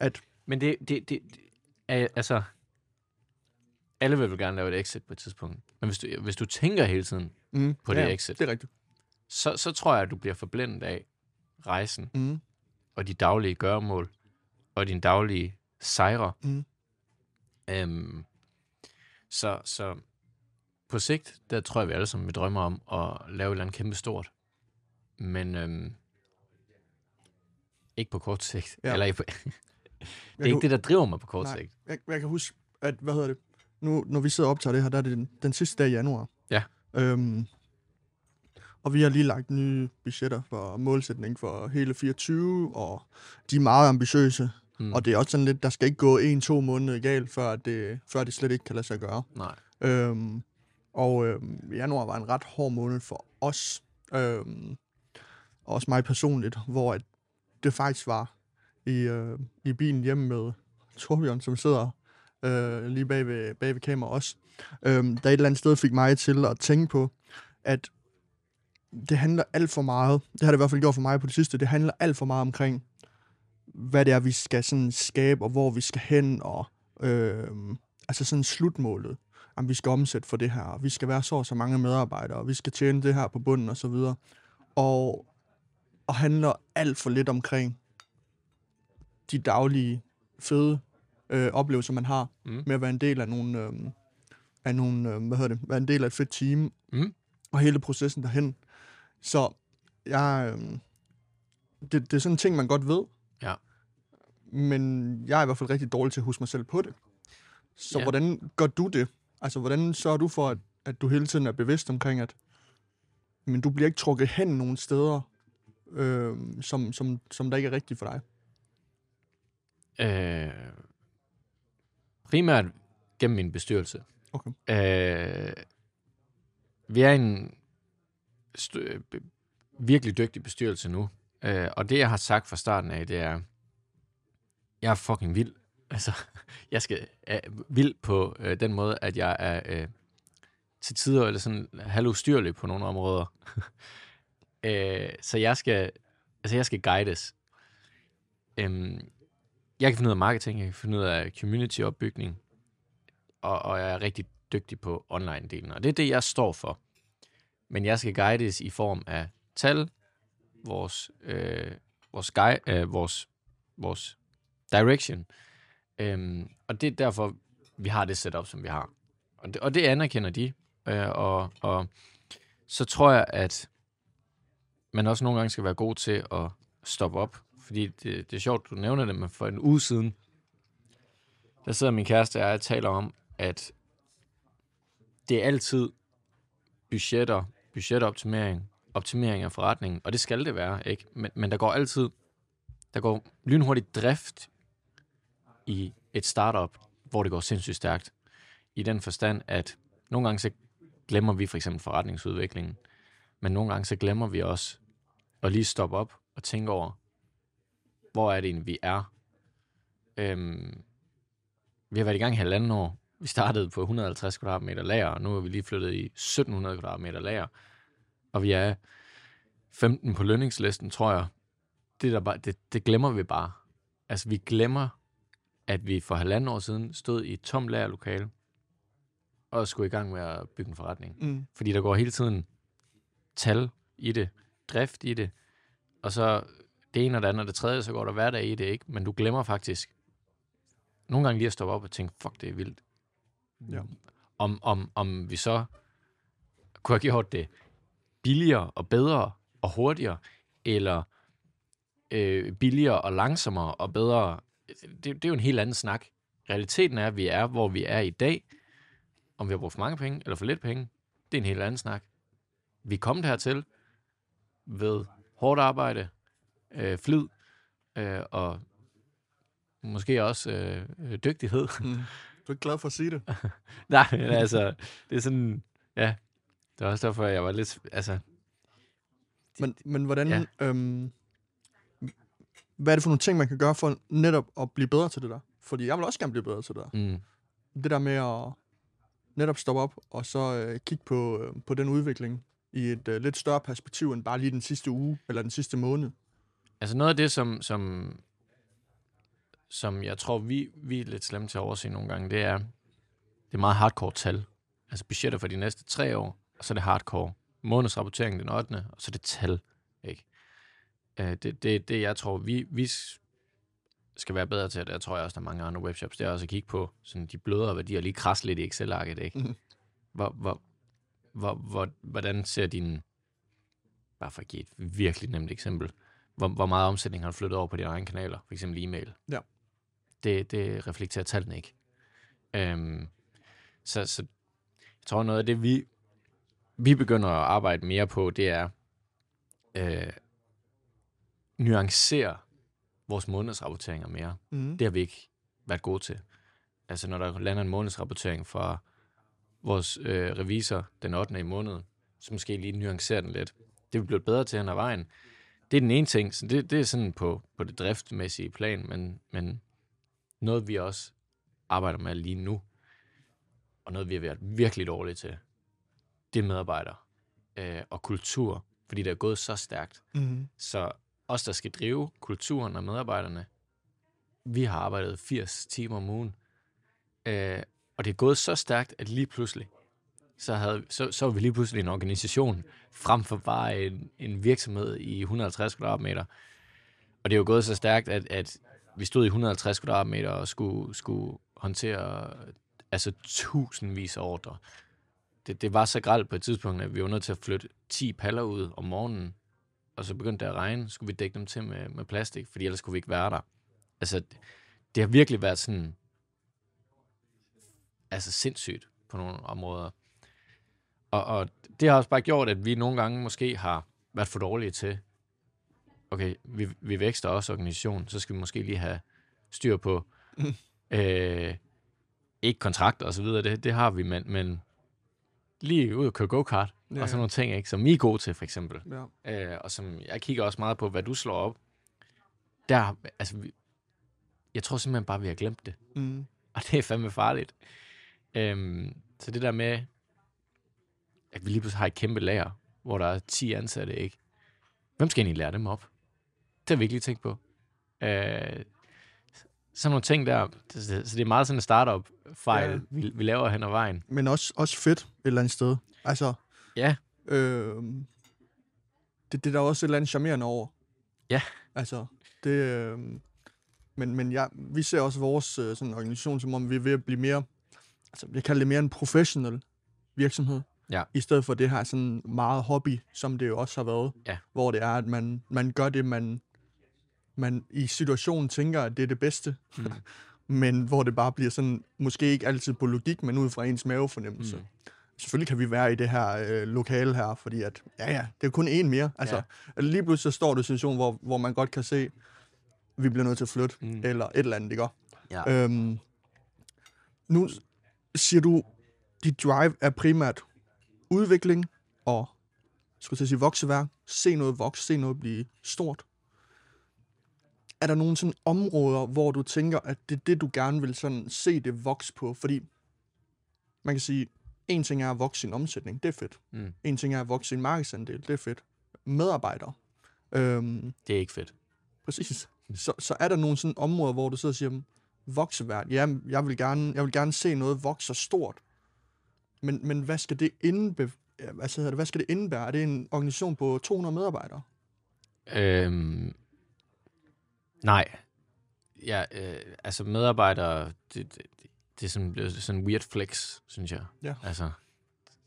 at Men det, det, det, det er, altså, alle vil vel gerne lave et exit på et tidspunkt. Men hvis du, hvis du tænker hele tiden mm, på det exit, det er rigtigt. så, så tror jeg, at du bliver forblændet af rejsen, Mm. og de daglige gøremål, og dine daglige sejre. Mm. Øhm, så, så på sigt, der tror jeg, vi alle sammen vi drømmer om at lave et eller andet kæmpe stort. Men øhm, ikke på kort sigt. Ja. Eller på, <laughs> det Jeg er ikke kan- det, der driver mig på kort Nej. sigt. jeg, jeg kan huske, at, hvad hedder det, nu, når vi sidder og optager det her, der er det den, den sidste dag i januar. Ja. Øhm, og vi har lige lagt nye budgetter for målsætning for hele 24, og de er meget ambitiøse. Mm. Og det er også sådan lidt, der skal ikke gå en-to måneder galt, før det, før det slet ikke kan lade sig gøre. Nej. Øhm, og øhm, januar var en ret hård måned for os. Øhm, og også mig personligt, hvor at det faktisk var i, øh, i bilen hjemme med Torbjørn, som sidder øh, lige bag ved, bag ved kamera også. Øhm, der et eller andet sted fik mig til at tænke på, at det handler alt for meget, det har det i hvert fald gjort for mig på det sidste, det handler alt for meget omkring, hvad det er, vi skal sådan skabe, og hvor vi skal hen, og øh, altså sådan slutmålet om vi skal omsætte for det her, og vi skal være så og så mange medarbejdere, og vi skal tjene det her på bunden og så videre. Og, og handler alt for lidt omkring de daglige fede øh, oplevelser, man har Mm. med at være en del af nogle, øh, af nogle øh, hvad hedder det, være en del af et fedt team, Mm. og hele processen derhen. Så jeg, øh, det, det er sådan en ting, man godt ved, Ja. Men jeg er i hvert fald rigtig dårlig til at huske mig selv på det. Så Ja. hvordan gør du det? Altså, hvordan sørger du for, at, at du hele tiden er bevidst omkring, at men du bliver ikke trukket hen nogle steder, øh, som, som, som der ikke er rigtigt for dig? Øh, primært gennem min bestyrelse. Okay. Øh, vi er en be- virkelig dygtig bestyrelse nu. Øh, og det, jeg har sagt fra starten af, det er, jeg er fucking vild. Altså, <laughs> jeg skal er vild på øh, den måde, at jeg er øh, til tider eller sådan halvustyrlig på nogle områder. <laughs> øh, så jeg skal, altså jeg skal guides. Øhm, jeg kan finde ud af marketing, jeg kan finde ud af community-opbygning, og, og jeg er rigtig dygtig på online-delen, og det er det, jeg står for. Men jeg skal guides i form af tal, vores, øh, vores, guide, øh, vores, vores direction, øhm, og det er derfor, vi har det setup, som vi har. Og det, og det anerkender de, øh, og, og så tror jeg, at man også nogle gange skal være god til at stoppe op, fordi det, det er sjovt, du nævner det, men for en uge siden, der sidder min kæreste og jeg og taler om, at det er altid budgetter, budgetoptimering, optimering af forretningen, og det skal det være, ikke? Men, men der går altid, der går lynhurtigt drift i et startup, hvor det går sindssygt stærkt. I den forstand, at nogle gange så glemmer vi for eksempel forretningsudviklingen, men nogle gange så glemmer vi også at lige stoppe op og tænke over, hvor er det egentlig, vi er. Øhm, vi har været i gang i halvanden år. Vi startede på 150 kvadratmeter lager, og nu er vi lige flyttet i 1700 kvadratmeter lager. Og vi er 15 på lønningslisten, tror jeg. Det, der bare, det, det glemmer vi bare. Altså, vi glemmer, at vi for halvanden år siden stod i et tomt lagerlokale og skulle i gang med at bygge en forretning. Mm. Fordi der går hele tiden tal i det, drift i det, og så det ene og det andet og det tredje, så går der hverdag i det, ikke? Men du glemmer faktisk nogle gange lige at stoppe op og tænke, fuck, det er vildt. Ja. Om, om, om vi så kunne have gjort det billigere og bedre og hurtigere, eller øh, billigere og langsommere og bedre, det, det er jo en helt anden snak. Realiteten er, at vi er, hvor vi er i dag. Om vi har brugt for mange penge eller for lidt penge, det er en helt anden snak. Vi er kommet hertil ved hårdt arbejde, øh, flid øh, og måske også øh, dygtighed. Mm. Du er ikke glad for at sige det? <laughs> Nej, men altså, det er sådan, ja, det var også derfor, jeg var lidt, altså, Men, men hvordan... Ja. Øhm, hvad er det for nogle ting, man kan gøre for netop at blive bedre til det der? Fordi jeg vil også gerne blive bedre til det der. mm, Det der med at netop stoppe op, og så øh, kigge på, øh, på den udvikling i et øh, lidt større perspektiv, end bare lige den sidste uge, eller den sidste måned. Altså noget af det, som, som, som jeg tror, vi, vi er lidt slemme til at overse nogle gange, det er, det er meget hardcore tal. Altså budgetter for de næste tre år, og så er det hardcore. Månedsrapportering den 8. og så er det tal. Ikke? Øh, det, det, det, jeg tror, vi, vi skal være bedre til, og det tror jeg også, der er mange andre webshops, det er også at kigge på sådan de blødere værdier, lige krasse lidt i Excel-arket. Ikke? Mhm. Hvor, hvor, hvor, hvor, hvordan ser din, bare for at give et virkelig nemt eksempel, hvor, hvor meget omsætning har du flyttet over på dine egne kanaler, for eksempel e-mail. Ja. Det, det reflekterer tallene ikke. Øhm, så, så jeg tror, noget af det, vi, vi begynder at arbejde mere på, det er øh, nuancere vores månedsrapporteringer mere. Mm. Det har vi ikke været gode til. Altså når der lander en månedsrapportering fra vores øh, revisor den 8. i måneden, så måske lige nuancere den lidt. Det er vi blevet bedre til hen ad vejen. Det er den ene ting, så det, det er sådan på, på det driftmæssige plan, men, men noget vi også arbejder med lige nu, og noget vi har været virkelig dårlige til, det er medarbejdere øh, og kultur, fordi det er gået så stærkt. Mm. Så os, der skal drive kulturen og medarbejderne, vi har arbejdet 80 timer om ugen. Øh, og det er gået så stærkt, at lige pludselig, så, havde, så, så var vi lige pludselig en organisation, frem for bare en, en virksomhed i 150 kvadratmeter. Og det er jo gået så stærkt, at, at vi stod i 150 kvadratmeter og skulle, skulle håndtere altså tusindvis af ordre. Det, det var så gralt på et tidspunkt, at vi var nødt til at flytte 10 paller ud om morgenen, og så begyndte det at regne, skulle vi dække dem til med, med plastik, fordi ellers kunne vi ikke være der. Altså, det har virkelig været sådan, altså sindssygt på nogle områder. Og, og det har også bare gjort, at vi nogle gange måske har været for dårlige til, okay, vi, vi vækster også organisationen, så skal vi måske lige have styr på, <laughs> øh, ikke kontrakter og så videre, det, det har vi, men, men lige ud og køre go-kart, Ja, og sådan nogle ting, ikke, som I er gode til, for eksempel Ja. øh, og som jeg kigger også meget på, hvad du slår op. Der, altså, vi, jeg tror simpelthen bare, vi har glemt det. Mm. Og det er fandme farligt. Øhm, så det der med, at vi lige pludselig har et kæmpe lager, hvor der er 10 ansatte, ikke? Hvem skal egentlig lære dem op? Det har vi ikke lige tænkt på. Øh, sådan nogle ting der. Så, det er meget sådan en startup-fejl, Ja. vi, vi laver hen ad vejen. Men også, også fedt et eller andet sted. Altså, Ja, øh, det, det er der også et eller andet charmerende over. Ja. Altså, det... Øh, men men ja, vi ser også vores øh, sådan organisation, som om vi er ved at blive mere... Altså, jeg kalder det mere en professionel virksomhed. Ja. I stedet for det her sådan meget hobby, som det jo også har været. Ja. Hvor det er, at man, man gør det, man, man i situationen tænker, at det er det bedste. Mm. <laughs> men hvor det bare bliver sådan, måske ikke altid på logik, men ud fra ens mavefornemmelse. Mm. Selvfølgelig kan vi være i det her øh, lokale her, fordi at, ja ja, det er kun én mere. Altså, Ja. lige pludselig så står du i en situation, hvor, hvor man godt kan se, vi bliver nødt til at flytte, Mm. eller et eller andet, ikke? Ja. Øhm, nu siger du, dit drive er primært udvikling og, skulle jeg sige, vokseværk. Se noget vokse, se noget blive stort. Er der nogle sådan områder, hvor du tænker, at det er det, du gerne vil sådan se det vokse på? Fordi man kan sige, en ting er at vokse sin omsætning, det er fedt. Mm. En ting er at vokse sin markedsandel, det er fedt. Medarbejdere. Øhm, Det er ikke fedt. Præcis. Så, så er der nogle sådan områder, hvor du sidder og siger, "Hmm, vokseværd, ja, jeg vil, gerne, jeg vil gerne se noget vokse stort. Men, men hvad skal det indbe... Altså, det, hvad skal det indebære? Er det en organisation på 200 medarbejdere? Øhm, nej. Ja, øh, altså medarbejdere, det, det, det er sådan, det er sådan en weird flex, synes jeg. Ja. Altså,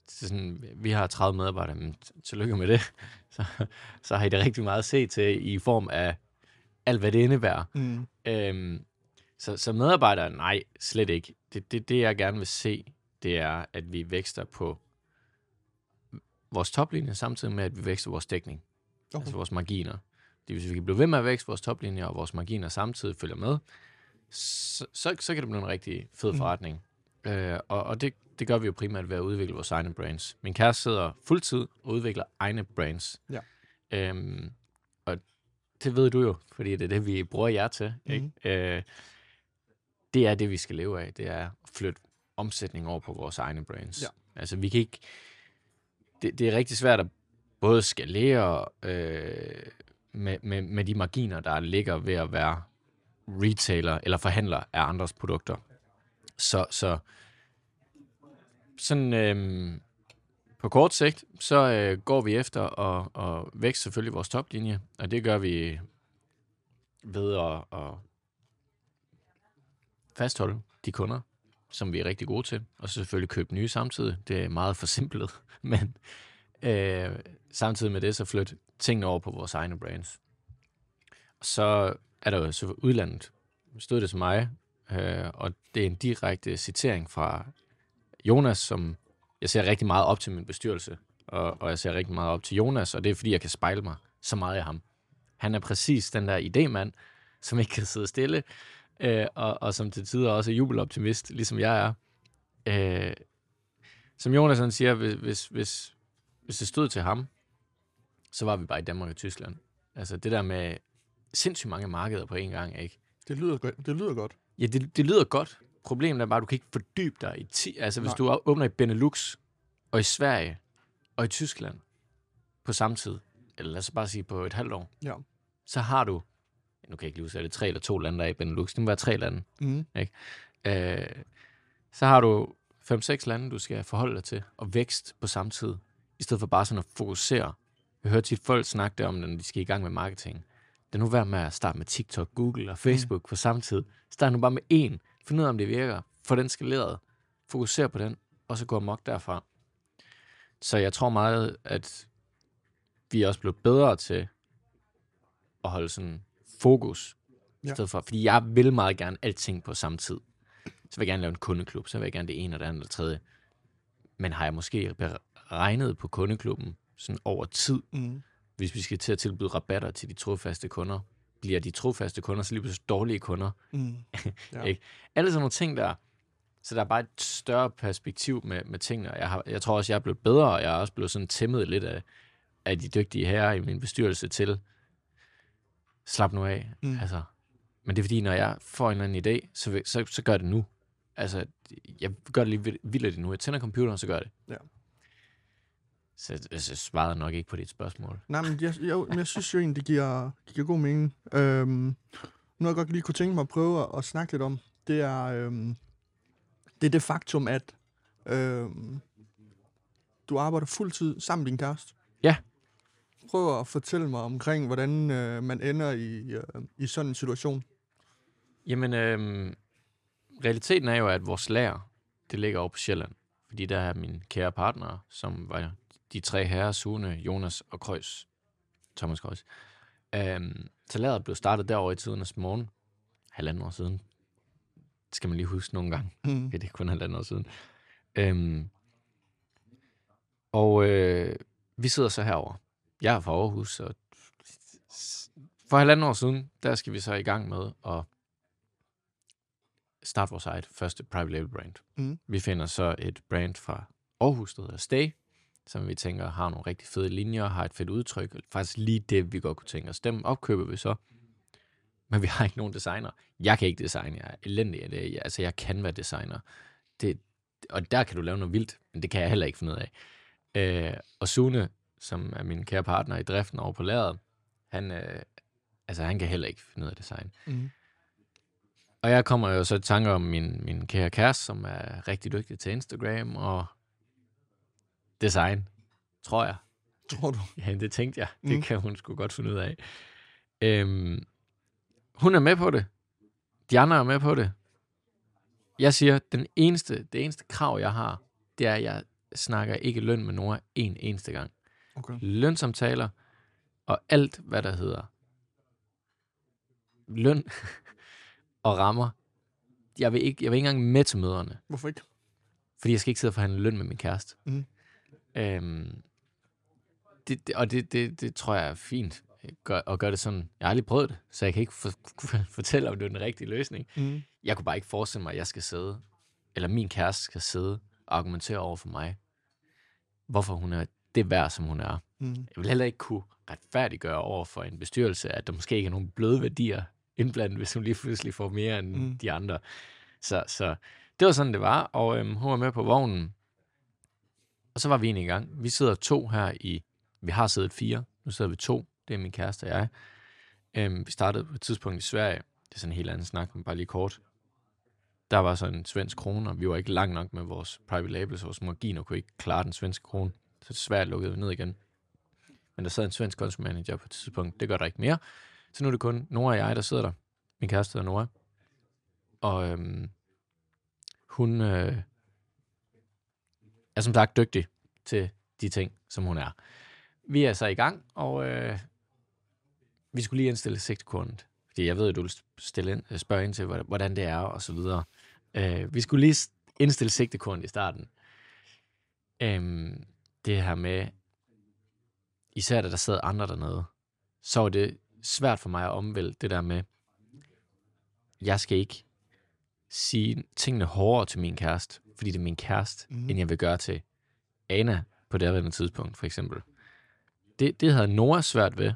det er sådan, vi har 30 medarbejdere, men tillykke med det. <laughs> Så, så har I det rigtig meget at se til i form af alt, hvad det indebærer. Mm. Øhm, så, så medarbejdere, nej, slet ikke. Det, det, det, jeg gerne vil se, det er, at vi vækster på vores toplinje, samtidig med, at vi vækster vores dækning. Okay. Altså vores marginer. Det, hvis vi kan blive ved med at vækste vores toplinjer, og vores marginer samtidig følger med, så, så, så kan det blive en rigtig fed Mm. forretning. Øh, og og det, det gør vi jo primært ved at udvikle vores egne brands. Min kæreste sidder fuldtid og udvikler egne brands. Ja. Øhm, og det ved du jo, fordi det er det, vi bruger jer til. Ikke? Øh, det er det, vi skal leve af. Det er at flytte omsætning over på vores egne brands. Ja. Altså, vi kan ikke... Det, det er rigtig svært at både skalere øh, med, med, med de marginer, der ligger ved at være retailer eller forhandler af andres produkter. Så, så sådan øhm, på kort sigt, så øh, går vi efter at, at vækste selvfølgelig vores toplinje, og det gør vi ved at, at fastholde de kunder, som vi er rigtig gode til, og så selvfølgelig købe nye samtidig. Det er meget forsimplet, <laughs> men øh, samtidig med det, så flytte tingene over på vores egne brands. Så er der jo så udlandet. Stod det til mig, øh, og det er en direkte citering fra Jonas, som jeg ser rigtig meget op til min bestyrelse, og, og jeg ser rigtig meget op til Jonas, og det er fordi, jeg kan spejle mig så meget af ham. Han er præcis den der idémand, som ikke kan sidde stille, øh, og, og som til tider også er jubeloptimist, ligesom jeg er. Øh, som Jonas han siger, hvis, hvis, hvis, hvis det stod til ham, så var vi bare i Danmark og Tyskland. Altså det der med sindssygt mange markeder på en gang, ikke? Det lyder, godt. det lyder godt. Ja, det, det lyder godt. Problemet er bare, at du kan ikke fordybe dig i ti. Altså, hvis Nej. du åbner i Benelux, og i Sverige, og i Tyskland på samme tid, eller lad os bare sige på et halvt år, Ja. så har du, nu kan jeg ikke lige huske, er det tre eller to lande, der er i Benelux, det må være tre lande, Mm. øh, så har du fem-seks lande, du skal forholde dig til, og vækst på samme tid, i stedet for bare sådan at fokusere. Jeg hører tit folk snakke det om, når de skal i gang med marketing. Det er nu værd med at starte med TikTok, Google og Facebook mm. på samme tid. Start nu bare med én. Find ud af, om det virker. Få den skaleret. Fokuser på den, og så gå amok derfra. Så jeg tror meget, at vi er også blevet bedre til at holde sådan fokus. I Ja. stedet for, fordi jeg vil meget gerne alting på samme tid. Så vil jeg gerne lave en kundeklub, så vil jeg gerne det ene og det andet og det tredje. Men har jeg måske regnet på kundeklubben sådan over tid, Mm. hvis vi skal til at tilbyde rabatter til de trofaste kunder, bliver de trofaste kunder så lige pludselig dårlige kunder. Mm. <laughs> Ja. Ikke? Alle sådan nogle ting der. Så der er bare et større perspektiv med, med tingene. Jeg, har, jeg tror også, jeg er blevet bedre, og jeg er også blevet sådan tæmmet lidt af, af de dygtige herrer i min bestyrelse til slap nu af. Mm. Altså, men det er fordi, når jeg får en eller anden idé, så, så, så gør jeg det nu. Altså, jeg gør det lige vildt- vildt nu. Jeg tænder computeren, så gør jeg det. Ja. Så jeg, jeg svarede nok ikke på dit spørgsmål. Nej, men jeg, jeg, jeg synes jo egentlig, det giver, giver god mening. Øhm, noget, jeg godt lige kunne tænke mig at prøve at, at snakke lidt om, det er, øhm, det er det faktum, at øhm, du arbejder fuldtid sammen med din kæreste. Ja. Prøv at fortælle mig omkring, hvordan øh, man ender i, øh, i sådan en situation. Jamen, øhm, realiteten er jo, at vores lager, det ligger over på Sjælland. Fordi der er min kære partner, som var de tre herrer, Sune, Jonas og Krøjs. Thomas Krøjs. Øhm, lageret blev startet derovre i tidernes morgen. Halvanden år siden. Det skal man lige huske nogle gange. Mm. Det er kun halvanden år siden. Øhm, og øh, vi sidder så herover. Jeg er fra Aarhus, og for halvanden år siden, der skal vi så i gang med at starte vores eget første private label brand. Mm. Vi finder så et brand fra Aarhus, der hedder Stay, som vi tænker har nogle rigtig fede linjer, har et fedt udtryk. Faktisk lige det, vi godt kunne tænke os. Dem opkøber vi så. Men vi har ikke nogen designer. Jeg kan ikke designe. Jeg er elendig af det. Altså, jeg kan være designer. Det, og der kan du lave noget vildt, men det kan jeg heller ikke finde ud af. Øh, og Sune, som er min kære partner i driften over på lageret, han, øh, altså, han kan heller ikke finde ud af design. Mm. Og jeg kommer jo så i tanke om min, min kære kæreste, som er rigtig dygtig til Instagram, og design, tror jeg. Tror du? Ja, det tænkte jeg. Det Mm. kan hun sgu godt finde ud af. Øhm, hun er med på det. De andre er med på det. Jeg siger, den eneste, det eneste krav, jeg har, det er, at jeg snakker ikke løn med Nora en eneste gang. Okay. Lønsamtaler og alt, hvad der hedder løn <laughs> og rammer. Jeg vil, ikke, jeg vil ikke engang med til møderne, Hvorfor ikke? fordi jeg skal ikke sidde og forhandle løn med min kæreste. Mm. Øhm, det, det, og det, det, det tror jeg er fint gør, at gøre det sådan. Jeg har aldrig prøvet det, så jeg kan ikke for, <laughs> fortælle, om det er den rigtige løsning. Mm. Jeg kunne bare ikke forestille mig, at jeg skal sidde, eller min kæreste skal sidde og argumentere over for mig, hvorfor hun er det værd, som hun er. Mm. Jeg vil heller ikke kunne retfærdiggøre over for en bestyrelse, at der måske ikke er nogen bløde værdier indblandet, hvis hun lige pludselig får mere end Mm. mm. de andre. Så, så det var sådan, det var, og øhm, hun var med på vognen. Og så var vi egentlig i gang. Vi sidder to her i, vi har siddet fire, nu sidder vi to, det er min kæreste og jeg. Øhm, vi startede på et tidspunkt i Sverige, det er sådan en helt anden snak, men bare lige kort. Der var sådan en svensk krone, og vi var ikke langt nok med vores private labels, vores marginer kunne ikke klare den svenske krone. Så Sverige lukkede vi ned igen. Men der sad en svensk konsumanager på et tidspunkt. Det gør der ikke mere. Så nu er det kun Nora og jeg, der sidder der. Min kæreste hedder Nora. Og øhm, hun øh, er som sagt dygtig til de ting, som hun er. Vi er så i gang, og øh, vi skulle lige indstille sigtekornet. Fordi jeg ved, at du vil stille ind, øh, spørge ind til, hvordan- hvordan det er, og så videre. Øh, vi skulle lige indstille sigtekornet i starten. Øh, det her med, især da der sad andre dernede, så var det svært for mig at omvælde det der med, jeg skal ikke sige tingene hårdere til min kæreste, fordi det er min kæreste, mm. end jeg vil gøre til Ana på det andet tidspunkt, for eksempel. Det, det havde Nora svært ved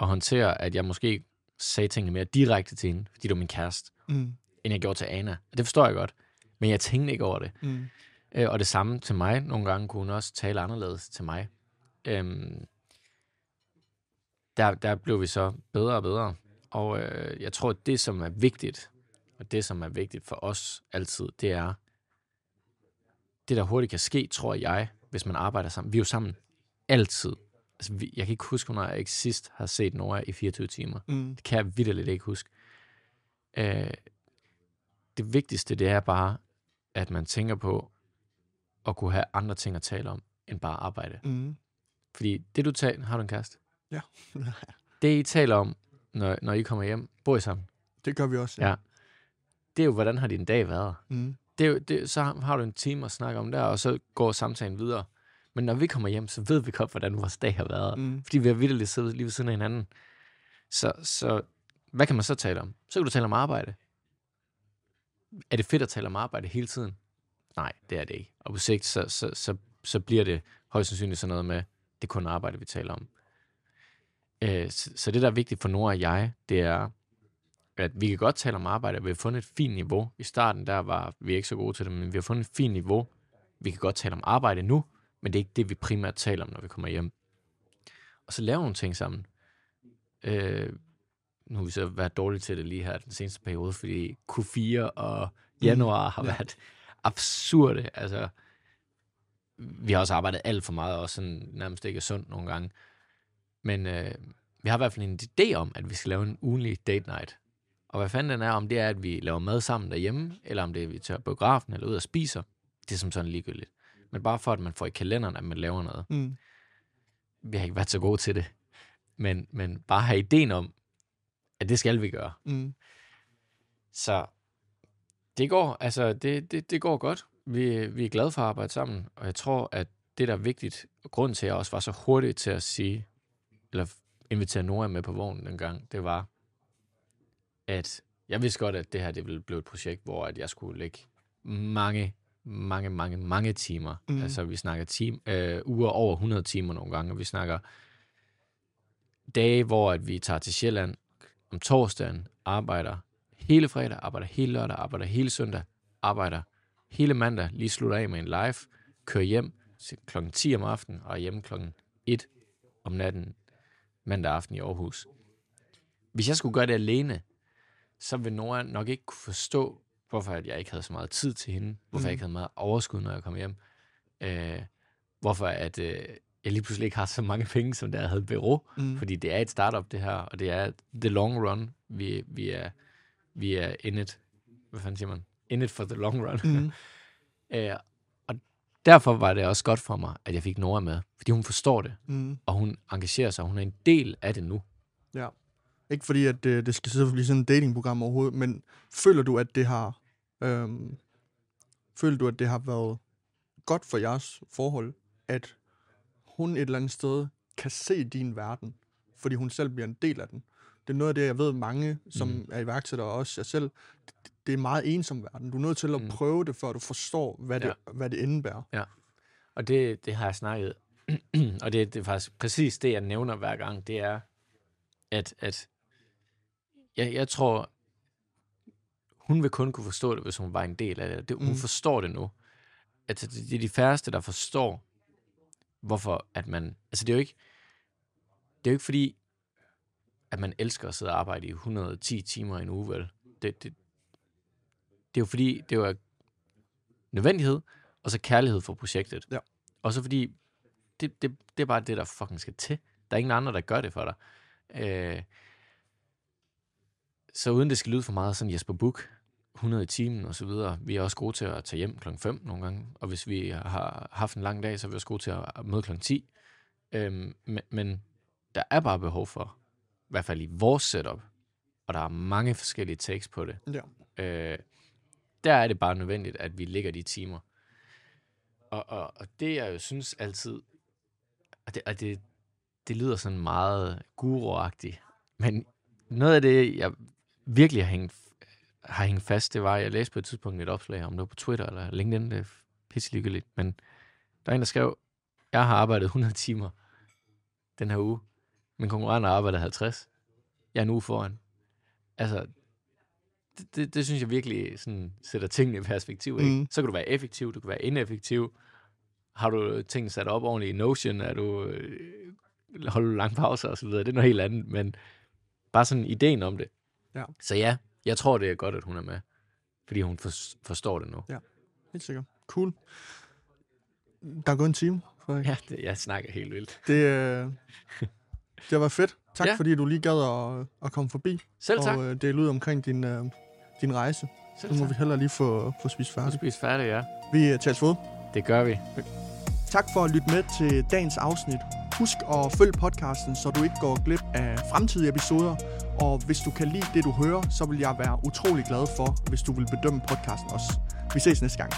at håndtere, at jeg måske sagde tingene mere direkte til hende, fordi det var min kæreste, Mm. end jeg gjorde til Ana. Og det forstår jeg godt, men jeg tænkte ikke over det. Mm. Øh, og det samme til mig. Nogle gange kunne hun også tale anderledes til mig. Øhm, der, der blev vi så bedre og bedre. Og øh, jeg tror, det, som er vigtigt, og det, som er vigtigt for os altid, det er, det, der hurtigt kan ske, tror jeg, hvis man arbejder sammen. Vi er jo sammen altid. Altså, vi, jeg kan ikke huske, hvornår jeg ikke sidst har set Nora i 24 timer. Mm. Det kan jeg vidderligt ikke huske. Øh, det vigtigste, det er bare, at man tænker på at kunne have andre ting at tale om, end bare arbejde. Mm. Fordi det du taler, har du en kæreste? Ja. <laughs> Det I taler om, når, når I kommer hjem, bor I sammen? det gør vi også. Ja. Det er jo, hvordan har din dag været? Mm. Det er jo, det, så har du en time at snakke om der, og så går samtalen videre. Men når vi kommer hjem, så ved vi godt, hvordan vores dag har været. Mm. Fordi vi har vildt siddet lige ved siden af hinanden. Så, så hvad kan man så tale om? Så kan du tale om arbejde. Er det fedt at tale om arbejde hele tiden? Nej, det er det ikke. Og på sigt, så, så, så, så bliver det højst sandsynligt sådan noget med, det er kun arbejde, vi taler om. Øh, så, så det, der er vigtigt for Nora og jeg, det er, at vi kan godt tale om arbejde, og vi har fundet et fint niveau. I starten, der var vi ikke så gode til det, men vi har fundet et fint niveau. Vi kan godt tale om arbejde nu, men det er ikke det, vi primært taler om, når vi kommer hjem. Og så lave nogle ting sammen. Øh, nu har vi så været dårlige til det lige her den seneste periode, fordi Q4 og januar har ja. været absurde. Altså, vi har også arbejdet alt for meget, og sådan nærmest ikke er sundt nogle gange. Men øh, vi har i hvert fald en idé om, at vi skal lave en ugenlig date night. Og hvad fanden den er, om det er, at vi laver mad sammen derhjemme, eller om det er, at vi tager biografen eller ud og spiser, det er som sådan ligegyldigt. Men bare for, at man får i kalenderen, at man laver noget. Mm. Vi har ikke været så gode til det. Men, men bare have ideen om, at det skal vi gøre. Mm. Så det går, altså, det, det, det går godt. Vi, vi er glade for at arbejde sammen, og jeg tror, at det, der er vigtigt, og grund til, at jeg også var så hurtig til at sige, eller invitere Nora med på vognen en gang, det var, at jeg vidste godt, at det her det ville blive et projekt, hvor at jeg skulle lægge mange, mange, mange, mange timer. Mm. Altså, vi snakker time, øh, uger over 100 timer nogle gange, og vi snakker dage, hvor at vi tager til Sjælland om torsdagen, arbejder hele fredag, arbejder hele lørdag, arbejder hele søndag, arbejder hele mandag, lige slutter af med en live, kører hjem kl. 10 om aftenen og er hjemme kl. 1 om natten mandag aften i Aarhus. Hvis jeg skulle gøre det alene, så ville Nora nok ikke kunne forstå, hvorfor at jeg ikke havde så meget tid til hende, hvorfor Mhm. jeg ikke havde meget overskud, når jeg kom hjem. Øh, hvorfor at, øh, jeg lige pludselig ikke har så mange penge, som der havde bureau. Mm. Fordi det er et startup, det her, og det er the long run. Vi, vi, er, vi er in it. Hvad fanden siger man? In it for the long run. Mm. <laughs> Øh, og derfor var det også godt for mig, at jeg fik Nora med. Fordi hun forstår det, Mm. og hun engagerer sig. Hun er en del af det nu. Ja. Ikke fordi, at det, det skal sidde blive sådan et datingprogram overhovedet, men føler du, at det har... Øhm, føler du, at det har været godt for jeres forhold, at hun et eller andet sted kan se din verden, fordi hun selv bliver en del af den. Det er noget af det, jeg ved mange, som Mm. er iværksættere, og også jeg selv, det- det er meget ensom verden. Du er nødt til at Mm. prøve det, før du forstår, hvad det, Ja. hvad det indebærer. Og det, det har jeg snakket. <clears throat> og det, det er faktisk præcis det, jeg nævner hver gang. Det er, at, at jeg, jeg tror, hun vil kun kunne forstå det, hvis hun var en del af det. det hun Mm. forstår det nu. Altså, det, det er de færreste, der forstår, hvorfor at man... Altså, det er jo ikke... Det er jo ikke fordi, at man elsker at sidde og arbejde i 110 timer i en uge, vel? Det, det, det er jo fordi, det er jo nødvendighed, og så kærlighed for projektet. Ja. Og så fordi, det, det, det er bare det, der fucking skal til. Der er ingen andre, der gør det for dig. Øh, så uden det skal lyde for meget sådan Jesper Buk, 100 i timen og så videre. Vi er også gode til at tage hjem klokken 5 nogle gange, og hvis vi har haft en lang dag, så er vi også gode til at møde klokken 10. Øhm, men, men der er bare behov for, i hvert fald i vores setup, og der er mange forskellige takes på det. Ja. Øh, der er det bare nødvendigt, at vi ligger de timer. Og, og, og det, jeg jo synes altid, og det, og det, det lyder sådan meget guru-agtigt, men noget af det, jeg virkelig har hængt, har hængt fast, det var, jeg læste på et tidspunkt et opslag, om det var på Twitter eller LinkedIn, det er pisselykkeligt, men der er en, der skrev, jeg har arbejdet 100 timer den her uge, min konkurrent har arbejdet 50. Jeg er en uge foran. Altså, det, det, det synes jeg virkelig sådan, sætter tingene i perspektiv. Ikke? Mm. Så kan du være effektiv, du kan være ineffektiv. Har du ting sat op ordentligt i Notion? Er du, øh, holder du lange pauser osv.? Det er noget helt andet, men bare sådan ideen om det. Ja. Så ja, jeg tror, det er godt, at hun er med. Fordi hun for, forstår det nu. Helt sikkert. Cool. Der er gået en time, Frederik. Ja, det, jeg snakker helt vildt. Det, øh, det været fedt. Tak, Ja. ja. fordi du lige gad at, at komme forbi Selv tak. og øh, dele ud omkring din, øh, din rejse. Selv Nu må tak. vi heller lige få, få spist Nu færdigt. spise færdig, ja. Vi øh, tales ved. Det gør vi. Tak for at lytte med til dagens afsnit. Husk at følge podcasten, så du ikke går glip af fremtidige episoder. Og hvis du kan lide det, du hører, så vil jeg være utrolig glad for, hvis du vil bedømme podcasten også. Vi ses næste gang.